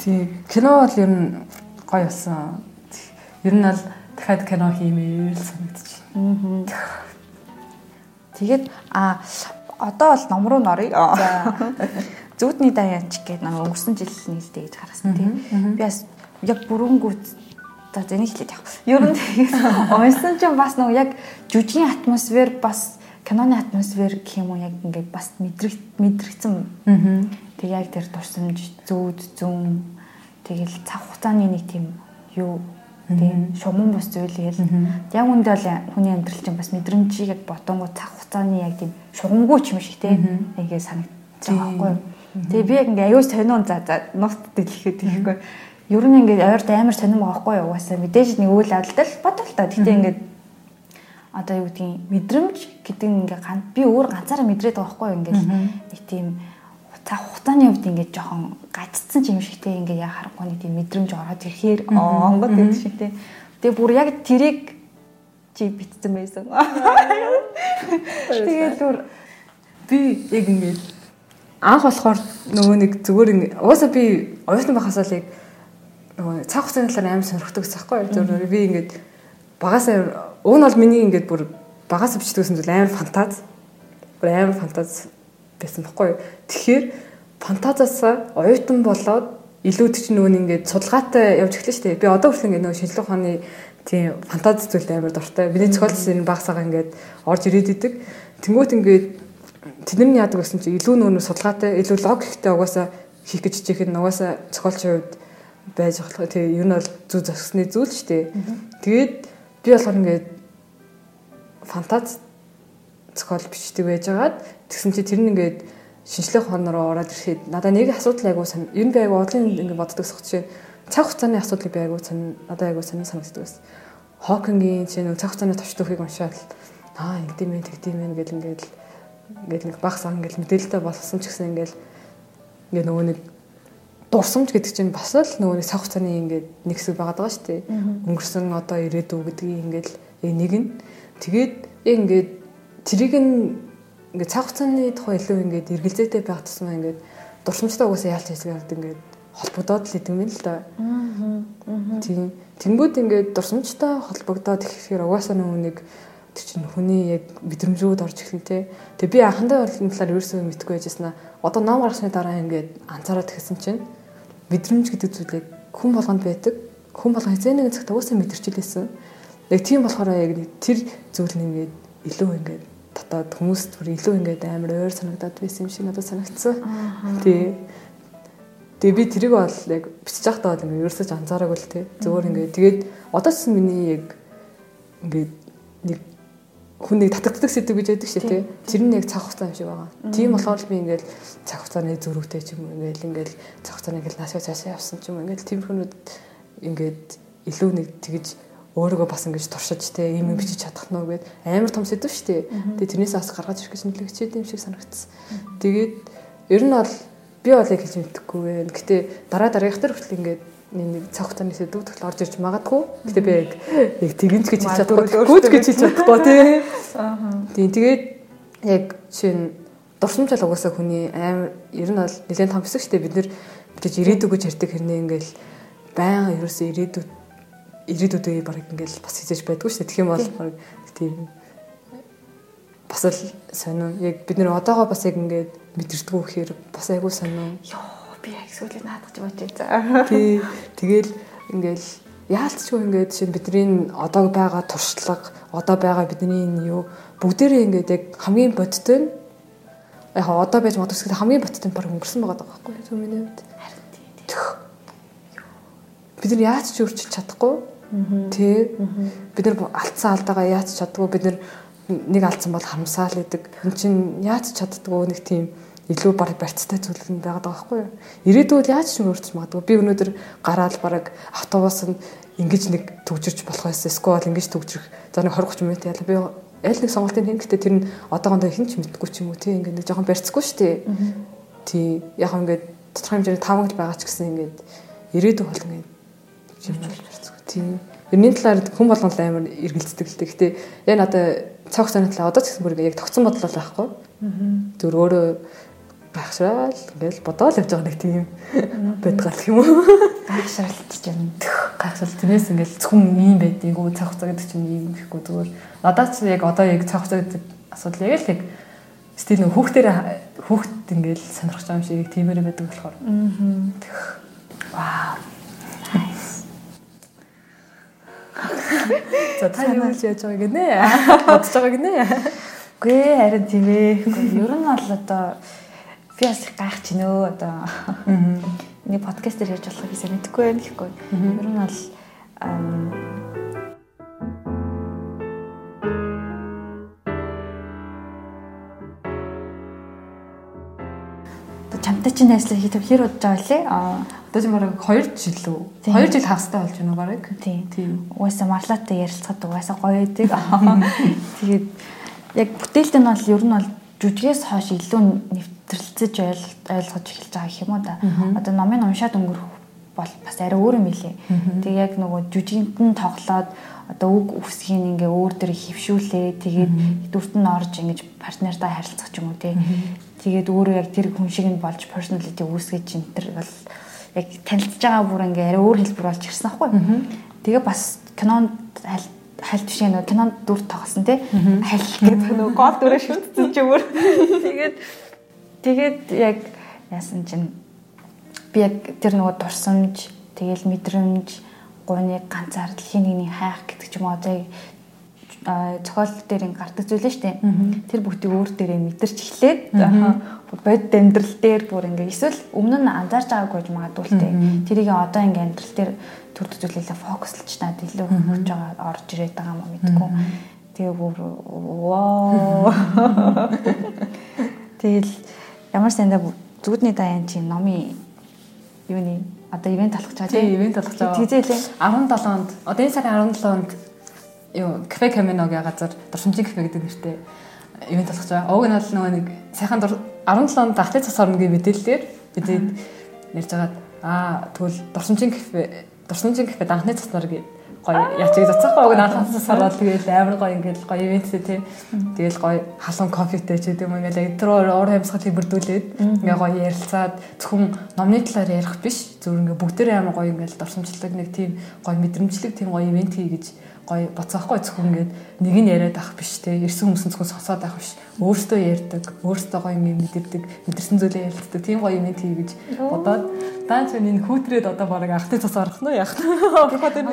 Тийм кино бол ер нь гоё болсон. Ер нь бол дахиад кино хиймээр л санагдчих. Аа. Тэгээд а одоо бол ном руу норъё. Зүудний даяач гэдэг нэг өнгөрсөн жил нээлттэй гэж харсан тийм. Би бас яг бүрөнгүүт за зэнийг хэлээд явах. Ер нь тэгээд унсан чинь бас нэг яг жүжигийн атмосфер бас киноны атмосфер гэх юм уу яг ингээд бас мэдрэг мэдрэгцэн. Тэг яг тэр дурсамж зүүд зүүн тэгэл цаг хугацааны нэг тийм юу тийм шуман бус зүйлгээл яг үндэ бол хүний амьдрал чинь бас мэдрэмжийг яг бодонгоо цаг хугацааны яг тийм шугамгүй ч юм шиг тийм ингээ санагдаж байгаа байхгүй. Тэгээ би яг ингээ аюул сонион за за нут дэлгэхэд тэгэхгүй. Ер нь ингээ ойрт амар сонирм байгаа байхгүй юу. Угаасаа мэдээж нэг үйл явдал бодвол та. Гэтэ ингээ одоо юу гэдгийг мэдрэмж гэдэг ингээ би өөр ганцаараа мэдрээд байгаа байхгүй юу. Ингээ нэг тийм цаг хугацааны хувьд ингээд жоохон гаццсан юм шигтэй ингээд яа харахгүй нэг тийм мэдрэмж ороод ирэхээр онгод гэдэг шиг тийм. Тэгээ бүр яг тэрийг чи битсэн байсан. Тэгээд бүр би яг ингээд анх болохоор нөгөө нэг зүгээр ингээд угаасаа би оюутан байхасаа л яг нөгөө цаг хугацааны талаар амар сонирхдаг байхгүй зүгээр би ингээд багасаа уг нь бол миний ингээд бүр багасаа бичдэгсэн зүйл амар фантаз бүр амар фантаз байсан баггүй. Тэгэхээр фантазаасаа оюутан болоод илүүд чинь нөгөө ингээд судалгаатай явж эхэлсэн шүү дээ. Би одоо хүртэл ингээд нөгөө шинжлэх ухааны тийм фантази зүйлд амар дуртай. Миний зохиолчсон энэ багсаага ингээд орж ирээд идэг. Тэнгүүт ингээд тэдний яадаг гэсэн чинь илүү нөгөө судалгаатай, илүү логиктэй угаасаа хийх гэж чийх нь угаасаа зохиолчийн хувьд байж болох. Тэгээ ер нь бол зүг зөксөний зүйл шүү дээ. Тэгээд би болохоор ингээд фантаз зохиол бичдэг байжгаад тэгсэн чи тэр нь ингээд шинжлэх ухаан руу ороод ирэхэд надад нэг асуудал айгуу сан ер нь би айгуу одлын ингээд боддог сох жишээ цаг хугацааны асуудлыг би айгуу сан надад айгуу сан санагддаг байсан. Хокингийн чинь цаг хугацааны товч төхийг уншаад аа ингэдэм ээ тэгдэм ээ гэл ингээд ингээд нэг баг сан ингээд мэдээлэлтэй болсон ч гэсэн ингээд ингээд нөгөө нэг дурсамж гэдэг чинь бас л нөгөө нэг цаг хугацааны ингээд нэг хэсэг байгаад байгаа шүү дээ. Өнгөрсөн одоо ирээдүй гэдгийг ингээд нэг нь тэгээд ингээд тэрийг нь ингээд цаг хугацааны тухай илүү ингээд эргэлзээтэй байх тусмаа ингээд дурсамжтай угаасаа яалч хэлгээд ингээд холбогдоод л идэм юм л да. Аа. Тийм. Тэнгүүд ингээд дурсамжтай холбогдоод ихэхээр угаасаа нэг тэр чинь хүний яг мэдрэмжүүд орж эхэлнэ те. Тэгээ би анхандаа энэ талаар ерөөсөө мэдгүй байжсна. Одоо ном гаргасны дараа ингээд анзаараад ихсэн чинь мэдрэмж гэдэг зүйлийг хүн болгонд байдаг. Хүн болгон хэзээ нэгэн цагт угаасаа мэдэрчилээсэн. Яг тийм болохоор яг тэр зүйл нь ингээд илүү ингээд дотоод хүмүүст бүр илүү ингээд амар ойр санагдаад байсан юм шиг надад санагдсан. Тий. Тэгээ би тэрийг бол яг бичиж байхдаа бол ингээд ерөөсөж анзаараагүй л тий. Зөвөр ингээд тэгээд одоо ч миний яг ингээд нэг хүнийг татагддаг сэдв гэж яддаг шүү тий. Тэр нь яг цаг хугацаа юм шиг байгаа. Тийм болохоор би ингээд цаг хугацааны зөрүүтэй ч юм уу ингээд ингээд цаг хугацааны ингээд наашаа цаашаа явсан ч юм уу ингээд тиймэрхүүнүүд ингээд илүү нэг тэгж өөрийгөө бас ингэж туршиж те ийм юм бичиж чадах нь гэд амар том сэдв шүү дээ. Тэгээ тэрнээс бас гаргаж ирэх гэж нөлөөлөгчтэй юм шиг санагдсан. Тэгээд ер нь бол би бол яг хэлж мэдэхгүй байна. Гэтэ дараа дараагийнх төр хүртэл ингээд нэг цаг хугацааны сэдв төгөл орж ирж магадгүй. Гэтэ би яг яг тэгинч гэж хэлж чадахгүй. Гүйж гэж хэлж чадахгүй тий. Аа. Тийм тэгээд яг чинь дурсамж л угаасаа хүний амар ер нь бол нэлээд том хэсэг шүү дээ. Бид нэр гэж ирээдүг гэж ярьдаг хэрнээ ингээл баян ерөөсөө ирээдүйд ирээдүйд үе баг ингээл бас хийж байдгүй шүү дээ. Тэгэх юм бол баг тийм бас л сонио. Яг бид нэр одоогоо бас яг ингээд мэдэрдэггүй гэхээр бас айгүй сонио. Йоо би яг сүүлийн наадах бодож байгаа. Тий. Тэгэл ингээл яалтчгүй ингээд жишээ бидний одоо байгаа туршлага, одоо байгаа бидний юу бүгдээрээ ингээд яг хамгийн бодтой нь яг одоо байж гэсэн хамгийн бодтой нь баг өнгөрсөн байгаа байхгүй юу? Миний хувьд. Харин тий. Бид нар яаж ч өөрчилж чадахгүй Тэ бид нар алдсан алдаагаа яаж чаддгүй бид нар нэг алдсан бол харамсаал гэдэг. Энд чинь яаж чаддгүй нэг тийм илүү баг барьцтай зүйл нь байгаад байгаа байхгүй юу? Ирээдүйд яаж ч өөрчлөж магадгүй. Би өнөөдөр гараад бараг автобус нь ингэж нэг төгжирч болох байсан. Эсвэл ингэж төгжрөх. За нэг 20 30 минут яла би аль нэг сонголтын хэн гэхдээ тэр нь одоогондоо хэн ч мэдгүй ч юм уу тий ингээд нэг жоохон барьцгүй шүү дээ. Тий яг ингээд тодорхой хэмжээний таамаглал байгаа ч гэсэн ингээд ирээдүйн бол ингээд юм бол барьцгүй тий. Тэрний талаар хүн болгоно амар эргэлздэг л дээ. Гэхдээ яг надаа цаг хугацааны талаа одоо ч гэсэн бүр яг тогтсон бодол байхгүй. Зүр өөрөө гайхшраал ингээл бодоол явж байгаа нэг тийм байдгаал юм уу. Гайхшраалт ч юм. Гайхшраал тэрнээс ингээл зөвхөн ийм байдгийг үү цаг хугацаа гэдэг чинь ийм гэхгүй зүгээр. Надад ч яг одоо яг цаг хугацаа гэдэг асуудал яг л яг стил нэг хүүхдээр хүүхд ингээл сонирхож байгаа юм шиг тиймэр байдаг болохоор. Аа. Вау. За та юу хийж яаж байгаа гинэ? Бодож байгаа гинэ? Үгүй ээ харин тийм ээ. Ер нь бол одоо би бас гайх чинь өө одоо миний подкаст дээр ярьж болох гэсэн мэдэхгүй байна гэхгүй. Ер нь бол чамтай чинь найзлаа хит хэр удаж байгаа лээ? Ч бараг 2 жил лөө. 2 жил хагастай болж байна бараг. Тийм. Тийм. Угаасаа марлаатай ярилцахад угаасаа гоё байдаг. Тэгээд яг бүтээлт нь бол ер нь бол жүжигээс хойш илүү нэвтрэлцэж ойлгож эхэлж байгаа юм уу да. Одоо номын уншаад өнгөрөх бол бас арай өөр юм билий. Тэгээ яг нөгөө жүжигт нь тоглоод одоо үг үсгийг ингээ өөр дээр хөвшүүлээ. Тэгээд дүрт нь орж ингэж партнертаа харилцах ч юм уу тий. Тэгээд өөрөө яг тэр хүн шиг нь болж personality үүсгэж ин тэр бол яг танилцж байгаа бүр ингээ арай өөр хэлбэр болж ирсэн аахгүй. Тэгээ бас кинонд хальт биш нөө кинонд дүр тоглосон тий. Хальт гэдэг нөгөө гол дүрээ шүтсэн ч өөр. Тэгээд тэгээд яг яасан чинь би яг тэр нөгөө дурсамж, тэгэл мэдрэмж, гуныг ганцаар дэлхийн нэгний хайх гэдэг ч юм уу одоо зохиол дээр ин гардаг зүйл шүү дээ. Тэр бүгдийг өөр дээрээ мэдэрч эхлээд бод амьдрал дээр бүр ингээ эсвэл өмнө нь анзаарч байгаагүй гэж магадгүй л дээ. Тэрийг одоо ингээ амьдрал дээр төр төзөөлөлөө фокуслж наад илүү хөрж байгаа орж ирээд байгаа юм мэдгүй. Тэгээ бүр вау. Тэгэл ямар сандаа зүудний даян чи номын юуны одоо ивент талах чаа тийм ивент талах чаа. Тэгзээлээ 17-нд одоо энэ сарын 17-нд юу кафе каминогийн газар дурсамжийн кафе гэдэг нэртэй ивент болох байгаа. Уг нь бол нөгөө нэг сайхан 17-нд ахлын цас орногийн мэдээллээр бид нэрж байгаа. Аа тэгвэл дурсамжийн кафе дурсамжийн кафед анхны цаснаар гээд гоё ячиг зацсахгүй уг цаснаар бол тэгээд амар гоё ингээд гоё ивенттэй тий. Тэгэл гоё халуун кофетэй ч гэдэг юм ингээд яг тэр уур амьсгал хибэрдүүлээд ингээд гоё ярилцаад зөвхөн номны талаар ярих биш. Зөв ингээд бүгдээрээ амар гоё ингээд дурсамжлаг нэг тийм гоё мэдрэмжлэг тийм гоё ивент хий гэж гоё боцоохгүй зөвхөн ингээд нэг нь яриад авах биш те. Ирсэн хүмүүс зөвхөн сонсоод авах биш. Өөртөө ярьдаг өөртөө гоё юм мэдэрдэг мэдэрсэн зүйлээ ярилцдаг. Тийм гоё юм тий гэж бодоод даанч энэ хүүтрээд одоо бараг ахтай цас орох нь яах орохоо тэр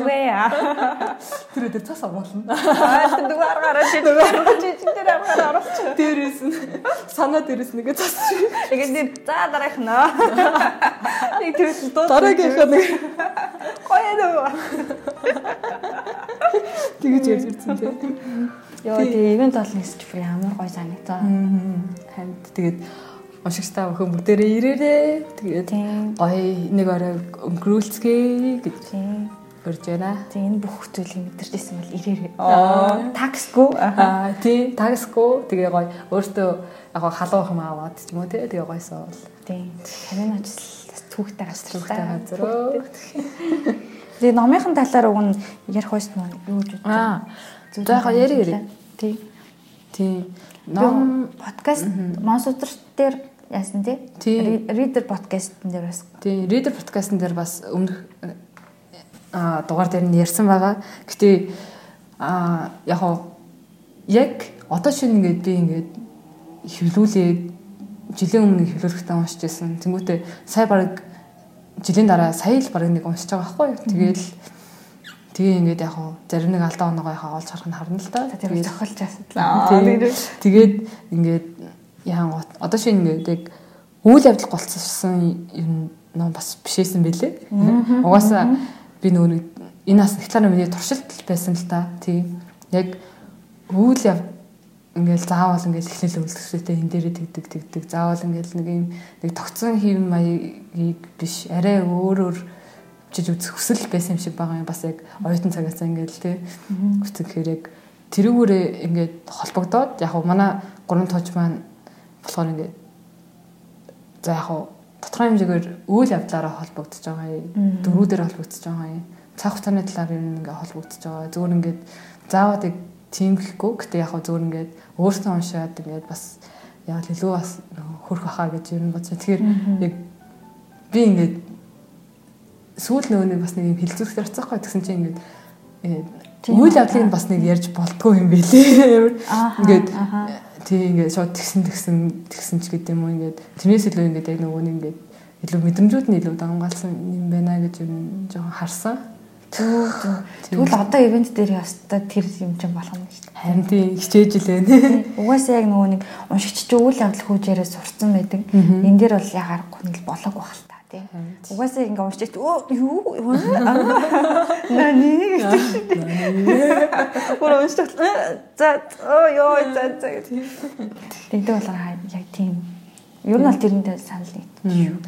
тэр өдөр цас оруулна. Аа дугаар гараад чи дугаар чи тэр амгаар оруулч дээрээс нь. Санаа дээрээс нэгэ цас. Тэгээд за дараах нөө нэг тэр дараагийнх нэг гоё дөө Тэгэж ярьж ирсэн тийм. Йоо тэгээ ивент бол нэгсч бүр ямар гоё санагцаа. Хамт тэгээд уншигчтай өхөн бүгдээрээ ирээрээ. Тэгээд гоё нэг орой өнгөрүүлцгээе гэж урьж байна. Тийм энэ бүх зүйлийг мэдэрчээсэн бол ирээрээ. Аа таксгүй. Аа тийм таксгүй. Тэгээ гоё өөртөө яг халуун хам аваад ч юм уу тий. Тэгээ гойсоо бол. Тийм. Харин ажил түүхтэй газар түүхтэй газар. Тэгээ номынхан талаар уг нь ярих байсан уу юу гэж бодож байна. За яг яри яри. Тий. Тий. Ном подкаст Монсудрт дээр яасан тий? Reader подкастн дээр бас. Тий, Reader подкастн дээр бас өмнөх а дугаар дээр нь ярьсан байгаа. Гэтэ а яг яг одоо шинэ ингээд би ингээд хөвлүүлээд жилийн өмнө хөвлөлөхтөө уншиж байсан. Тэнгүүтээ сая баг жилийн дараа сая л баг нэг уншиж байгаа байхгүй юу. Тэгээл тэгээ ингээд яг хуу зарим нэг алдаа оноогоо яхаа олж харах нь харна л да. Тэгээд зохиолч ясадлаа. Тэгээд ингээд яан одоо шинэ ингээд яг үйл явдал голцсон юм ном бас бишээсэн бэлээ. Угаасаа би нөгөө энэ нас ихтлаар миний туршилт байсан л та. Тийм. Яг үйл явдал ингээл заавал ингээл эхлэл үйлчлэгчтэй энэ дээрээ тэгдэг тэгдэг заавал ингээл нэг юм нэг тогтсон хэв маягийг биш арай өөрөөр чиж үзэх хүсэл байсан юм шиг байгаа юм бас яг оюутан цагаас ингээл тий хүсэх хэрэг тэрүүгээрээ ингээд холбогдоод яг уу манай гурван тооч маань болохоор ингээд за яг тодорхой хэмжээгээр үйл явдлаараа холбогдож байгаа юм. Дөрүүдээр холбогдож байгаа юм. Цаг хугацааны талаар нь ингээд холбогдож байгаа. Зүгээр ингээд заавал яг тийм гэхгүй. Гэтэ яг зүгээр ингээд өөртөө уншаад ингээд бас яг л илүү бас хөрх ахаа гэж ер нь бодсон. Тэгэхээр яг би ингээд сүүл нөгөө бас нэг юм хилцүүлэхээр оцсоохгүй гэсэн чинь ингээд үйл явдлыг бас нэг ярьж болтгоо юм билээ. Ингээд тий ингээд шууд тэгсэн тэгсэн тэгсэн ч гэдэм юм ингээд тэрнээс илүү ингээд яг нөгөө нэг ингээд илүү мэдрэмжүүд нь илүү дангaalсан юм байна гэж ер нь жоохон харсан. Тэгвэл одоо ивент дээр ястаа тэр юм чинь болох юм шүү дээ. Харин тийм хичээж илээ. Угаасаа яг нөгөө нэг уншигч үйл явдал хүүжээрээ сурцсан байдаг. Энд дээр бол яг аргагүй нэг болоог байх л та тийм. Угаасаа ингээ уншиж өө юу нани Гур уншиж за оо ёо за за гэдэг. Тэгдэг болохоор яг тийм. Ер нь бол тэрнтэй санал нэг.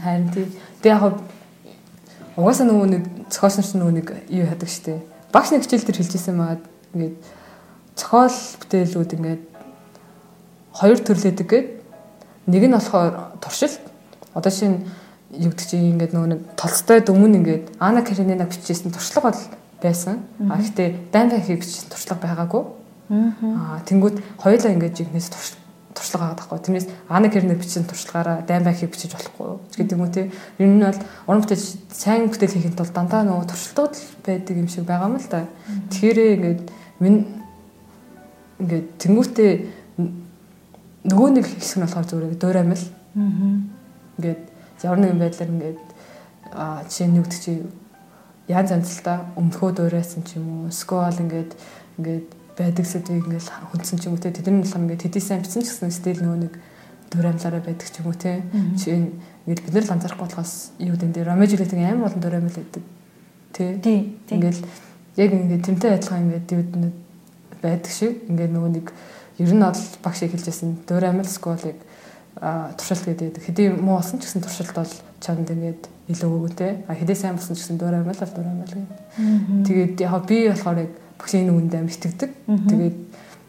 Харин тийм. Тэг яг угаасаа нөгөө нэг зохиолч нар нөгөө нэг юу яадаг штэ. Багш нэг хичээл төр хэлжсэн байгаа. Ингээд зохиол бүтээлүүд ингээд хоёр төрлөдөг гээд нэг нь болохоор туршилт. Одоо шинэ юу гэдэг чинь ингээд нөгөө нэг толцтой өмнө ингээд Ана Каренина бичижсэн туршлага бол байсан. А гэхдээ Дайнда хийх бичсэн туршлага байгаагүй. Аа тэнгууд хоёулаа ингээд жигнэс туршлага туршлага аваад байхгүй. Тэрнээс Ана Кернер бичсэн туршлагаараа дайм байхыг бичиж болохгүй гэдэг юм уу те. Ер нь бол уран бүтээл сайн бүтээл хийхэд бол дандаа нөгөө туршилтууд байдаг юм шиг байгаа юм л да. Тэгэхээр ингээд минь ингээд тэнгуүтээ нөгөө нэг хэсэг нь болохоор зүгээр дөр амил. Ингээд ямар нэгэн байдлаар ингээд а жишээ нь нүгт чи янз янз л та өмхөө дуурайсан ч юм уу. Скол ингээд ингээд байдаг сэдвийг ингээл хүндсэн ч юм уу те. Тэдний болохоор ингээд хэдий сайн бичсэн ч гэсэн стил нөгөө нэг дүр амьлаараа байдаг ч юм уу те. Чинь ингээд бид нар л анзаарахгүй болохоос юу гэдэг дээр ромеж гэдэг амар олон дүр амьл байдаг те. Ингээл яг ингээд тэмтэй адилхан ингээд дивднүүд байдаг шиг. Ингээд нөгөө нэг ер нь бол багш хэлжсэн дүр амьл сколыг туршилт гэдэг хэдий муу болсон ч гэсэн туршилт бол чанд ингээд илүү өгөөтэй а хэдий сайн болсон ч гэсэн дүр амьл бол дүр амьл гэдэг. Тэгээд яг би болохоор яг бүхний нүгэнд амар итгэдэг. Тэгээд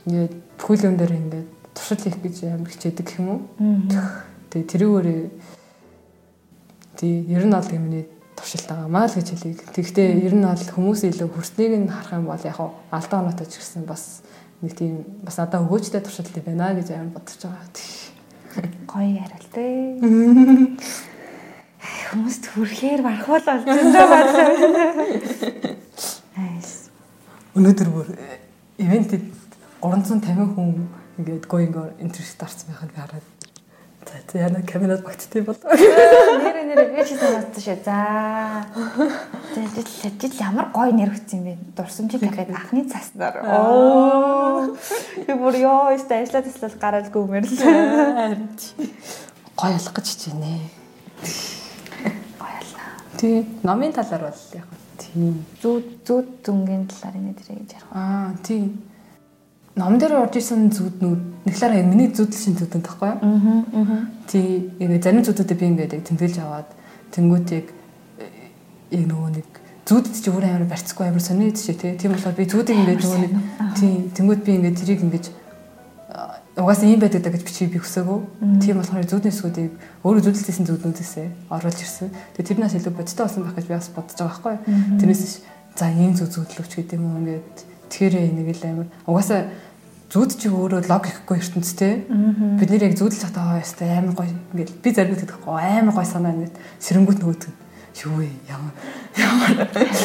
ингээд бүхэл юм дээр ингээд туршил хийх гэж амар хичээдэг гэх юм уу. Тэгээд тэрүүгээр тий ер нь бол юмний туршилт байгаа маа л гэж хэлийг. Тэгвэл ер нь бол хүмүүс илүү хүрснийг нь харах юм бол яг алдаа оноотой ч гэсэн бас нэг тийм бас надад өгөөжтэй туршилт байна гэж амар бодож байгаа. Гоё ярилтэй. Хүмүүст хүрхээр барахвал болж байгаа өнөөдөр бүр ивентэд 350 хүн ингээд гоинго интервью дарсан байхад би хараад за за яна камерад багтдээ бол. Нэр нэр би ч бодсон шүү за. Тэгэл тэгэл ямар гой нэр өгсөн юм бэ? Дурсамжийг дахиад анхны цаснаар. Оо. Би бүр ёо өстө ажиллаад таслал гараалгүй юмэр л. Гой алах гэж хичээнэ. Гой ална. Тий номын талаар бол яг Тийм. Зүүд зүүд зүнгийн талаар энэ дэрэ гэж ярих. Аа, тийм. Ном дээр орж исэн зүуднүүд нэглээр миний зүудл шин зүудэнд тахгүй юу? Аа. Аа. Тий, яг зарим зүудүүдэд би ингээд яг тэмдэглэж аваад тэнгуут яг яг нөгөө нэг зүудэд чи өөр амар барьцгүй амар сониуд чи тийм болохоор би зүудийг ингээд нөгөө нэг тий, тэнгуут би ингээд тэрийг ингээд угаасаа ийм байдаг гэж бичиг би хүсээгүй. Тийм болохоор зүудний эсгүүдийг өөрөө зүудэлсэн зүуднүүдээсээ оруулж ирсэн. Тэгээ тэрнээс илүү бодтой болсон байх гэж би бас бодож байгаа байхгүй. Тэрнээс за ийм зүуд зүудлөвч гэдэг юм уу ингээд тэгэхээр нэг л амар. Угаасаа зүуд чи өөрөө логикгүй ертөнцтэй. Бид нэр яг зүудэл цатаа хаяастай амар гоё ингээд би зарим гэдэг гоо амар гоё санаа ингээд сэрэнгүүт нөгөөд юу вэ? Ямар ямар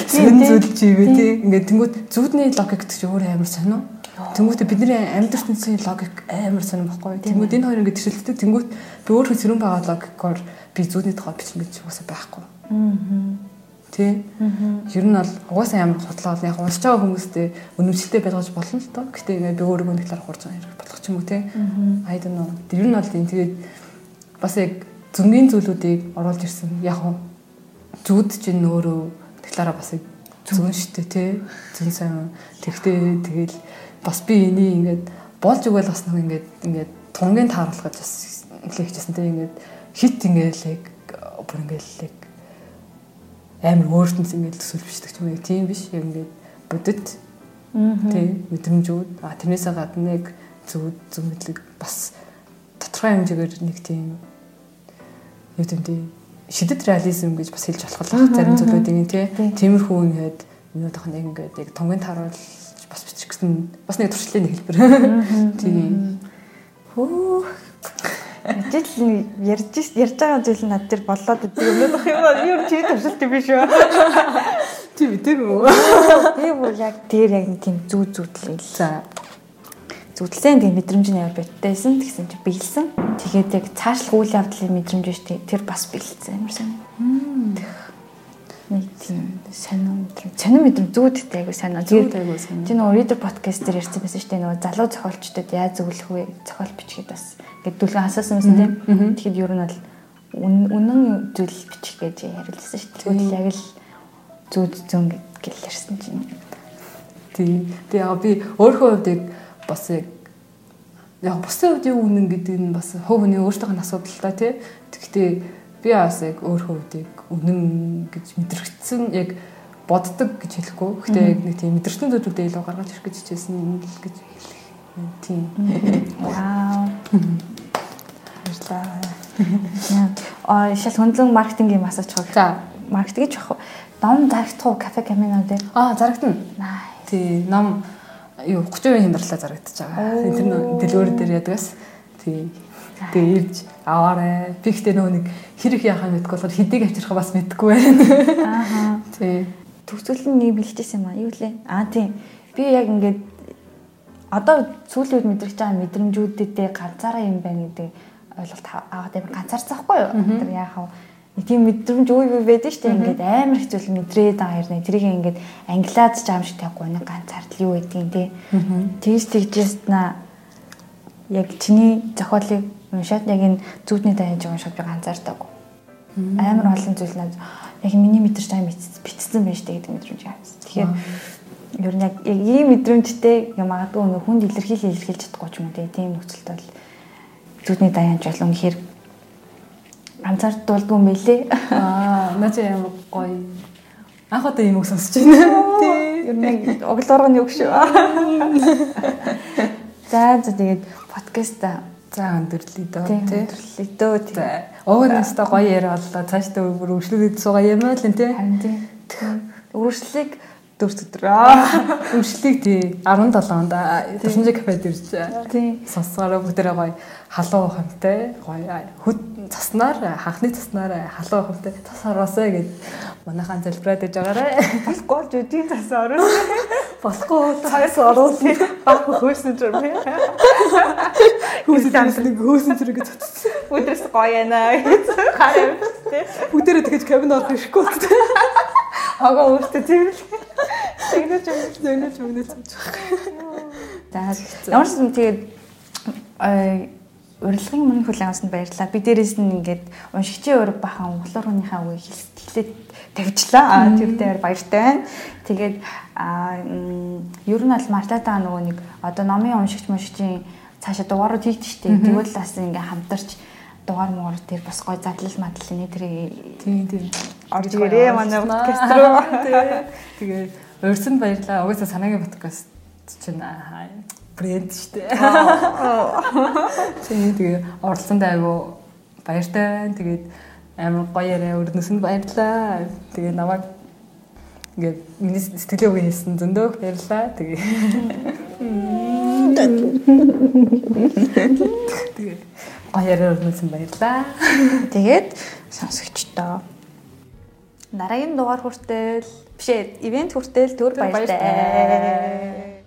зүүн зүудэл чи юу тий ингээд тэнгууд зүудний логик гэдэг чи өөрөө амар сонио Тэнгүүтээ бидний амьдрал ертөнцийн логик амар сонирм баггүй. Тэнгүүд энэ хоёр ингэ төсөлтөд тэнгүүд би өөрөө зэрэн байгаа логикоор би зүүдний тухай бичих гэж угаасаа байхгүй. Аа. Тэ. Ер нь бол угаасаа амар худлаа бол яг уншиж байгаа хүмүүстэй өнөмсөлтэй байлгаж болно л доо. Гэтэ ингээ би өөрөө нэг талаар хурж байгаа хэрэг болох ч юм уу те. I don't know. Тэр нь бол тийм тэгээд бас яг зөнгийн зүйлүүдийг оруулж ирсэн. Яг хуу зүуд чинь өөрөө талаараа бас зүүн шттэ те. Зүүн сайн. Тэгтээ тэгэл бас би энийг ингээд болж өгөөл бас нэг ингээд ингээд тунгийн тааруулах гэж бас нэлээ хичээсэн тийм ингээд хит ингээд л яг бүр ингээд л яг амар өөртөнс ингээд ч юм уу тийм биш яг ингээд бодит Тий, мэдрэмжүүд. А тэрнээсээ гадна нэг зөв зөв мэдлэг бас тодорхой хэмжээгээр нэг тийм юу гэм тий шидэт реализм гэж бас хэлж болох л зарим зүйлүүдийг юм тий. Тиймэрхүү ингээд минутах нэг ингээд яг тонгийн тааруулж бас бичих гэсэн бас нэг туршлын нэг хэлбэр. Тийм. Хөө Жил ярьж ярьж байгаа зүйл нь над дээр болоод идэг юм уу юм аа юу чи туршилт юм биш үү? Чи мэдээгүй үү? Би бүр яг тэр яг нэг тийм зүү зүүдлээ. За. Зүтлсэн тийм мэдрэмжний яа байтайсан тэгсэн чи биелсэн. Тэгээд яг цаашлах үйл явдлын мэдрэмж биш тэр бас биелсэн юмсан. Нэг тийм сонин мэдрэмж. Сонин мэдрэмж зүүдтэй айгу сонин. Тэгээд айгу сонин. Чи нөгөө reader podcast дээр ярьсан байсан шүү дээ нөгөө залуу зохиолчдод яаж зөвлөх вэ? Зохиол бичгээд бас гэдэг дүлгэн асуусан байсан тийм. Тэгэхэд ер нь бол үнэн зүйл бичих гэж ярилцсан шүү дээ. Тэгвэл яг л зүүд зүүн гэл ярьсан чинь. Тийм. Тэгээ яг би өөрөө хувьд бас яг яг бусдын хувьд юу үнэн гэдэг нь бас хувь хүний өөртөөх нь асуудал та тий. Тэгэхдээ би бас яг өөр яг үнэн гэж мэдрэгдсэн яг боддог гэж хэлэхгүй. Гэхдээ яг нэг тийм мэдрэгдсэн зүйлүүдээ илүү гаргаж ирэх гэж хичээсэн л гэж хэлэх. Тийм. Вау. Баярлалаа. Аа шал хөндлөн маркетингийн масаж хог. За, маркетинг ч яг ном зарагдах уу кафе камино дээр? Аа, зарагдана. Тий, ном юу 30% хямдралаа зарагдаж байгаа. Тэр дэлгүүр дээр ядгаас. Тий. Тэгээ ирж аваарэ. Би ихтэй нөгөө нэг хэрэг яхаа мэдгүй болохоор хэдийг авчрах бас мэдгүй байна. Аа. Тий. Төгсгөл нь нэг бэлгэжсэн юм аа. Юу лээ? Аа тийм. Би яг ингээд одоо сүүлийн үед мэдрэж байгаа мэдрэмжүүдэдээ ганцаараа юм байна гэдэг ойлголт аваад байна. Ганцаарцахгүй юу? Тэр яахав тийм мэдрэмж үе үе байдаг шүү дээ. Ингээд амар зүйл мэдрээд байгаа хэрнээ. Тэрийг ингээд англиад ч аим шиг тавихгүй нэг ганцаардл юу гэдгийг тий. Тэгж тэгжээс на яг чиний зохиолыг уншаад яг энэ зүудний дайнж уншаад би ганцаардаг. Амар олон зүйл надад яг миний мэдэрч байгаа битсэн байж тээ гэдэг мэдрэмж авсан. Тэгэхээр ер нь яг ийм мэдрэмжтэй юм магадгүй нэг хүнд илэрхийлэл илэрхийлж чадахгүй ч юм уу тийм нөхцөлд бол зүудний дайнж бол үнэхээр ганцаард дуулдгүй юм билээ. Аа, чи ямар гоё. Анх удаа юм үг сонсож байна. Тий. Ер нь оглооргоны үг шүү. За за тэгээд подкаст За өндөрлөе дөө тий. Өндөрлөе дөө тий. Уугнастай гоё яриа боллоо. Цаашдаа бүр өршлүүлээд суугаа ямаа л тий. Харин тий. Үргэлжлэлийг дөрс өдрөө. Үргэлжлэлийг тий 17 онд Тушинжи кафед ирж тий. сонсгороо бүгдээрээ гоё халуун ухамтай гоё хөд цаснаар ханхны цаснаар халуун ухамтай цас ороосоо гэд манайхан залбираад иж байгаарэ. Болохгүй ч үдийн цас орно. Болохгүй цаас оруулна. Баг хөөсөн юм. Хөөсөн нэг хөөсөн зэрэг цацсан. Өдрөөс гоё яана гэж хараа тий. Бүгдээрээ тэгэж кабин орох ирэхгүй. Хага өөртөө л. Тэгнэж юм. Тэгнэж мөнөж сууж байгаа. За ямар ч юм тэгээд урилгын мөрийн хүлээн авсанд баярлалаа. Би дээрээс нь ингээд уншигчийн ураг бахан монголоор хүнийхээ үгийг хэлээд тавьчлаа. Аа тэр дээр баяртай байна. Тэгээд аа ер нь аль мартатаа нөгөө нэг одоо номын уншигч мушигчийн цаашаа дугаарууд хийдэг штеп. Тэгвэл бас ингээ хамтарч дугаар муур тэр бас гой задлал мадлал нэ тэр тийм тийм орж ирээ манай подкаст руу. Тэгээ урьсан баярлаа. Угаасаа санаагийн подкаст чинь брэнд шүү дээ. Тийм тэгээ оролцсонд айгу баяртай байна. Тэгээд амар гоё яриа өрнөсөнд баярлаа. Тэгээ намайг ингээд миний сэтгэлээ үгүй хэлсэн зөндөө баярлаа. Тэгээ Тэгээ гоё яриа өрнөсөн баярлаа. Тэгээд сонсогчдоо дараагийн дугаар хүртэл бишээ ивент хүртэл төр баяртай.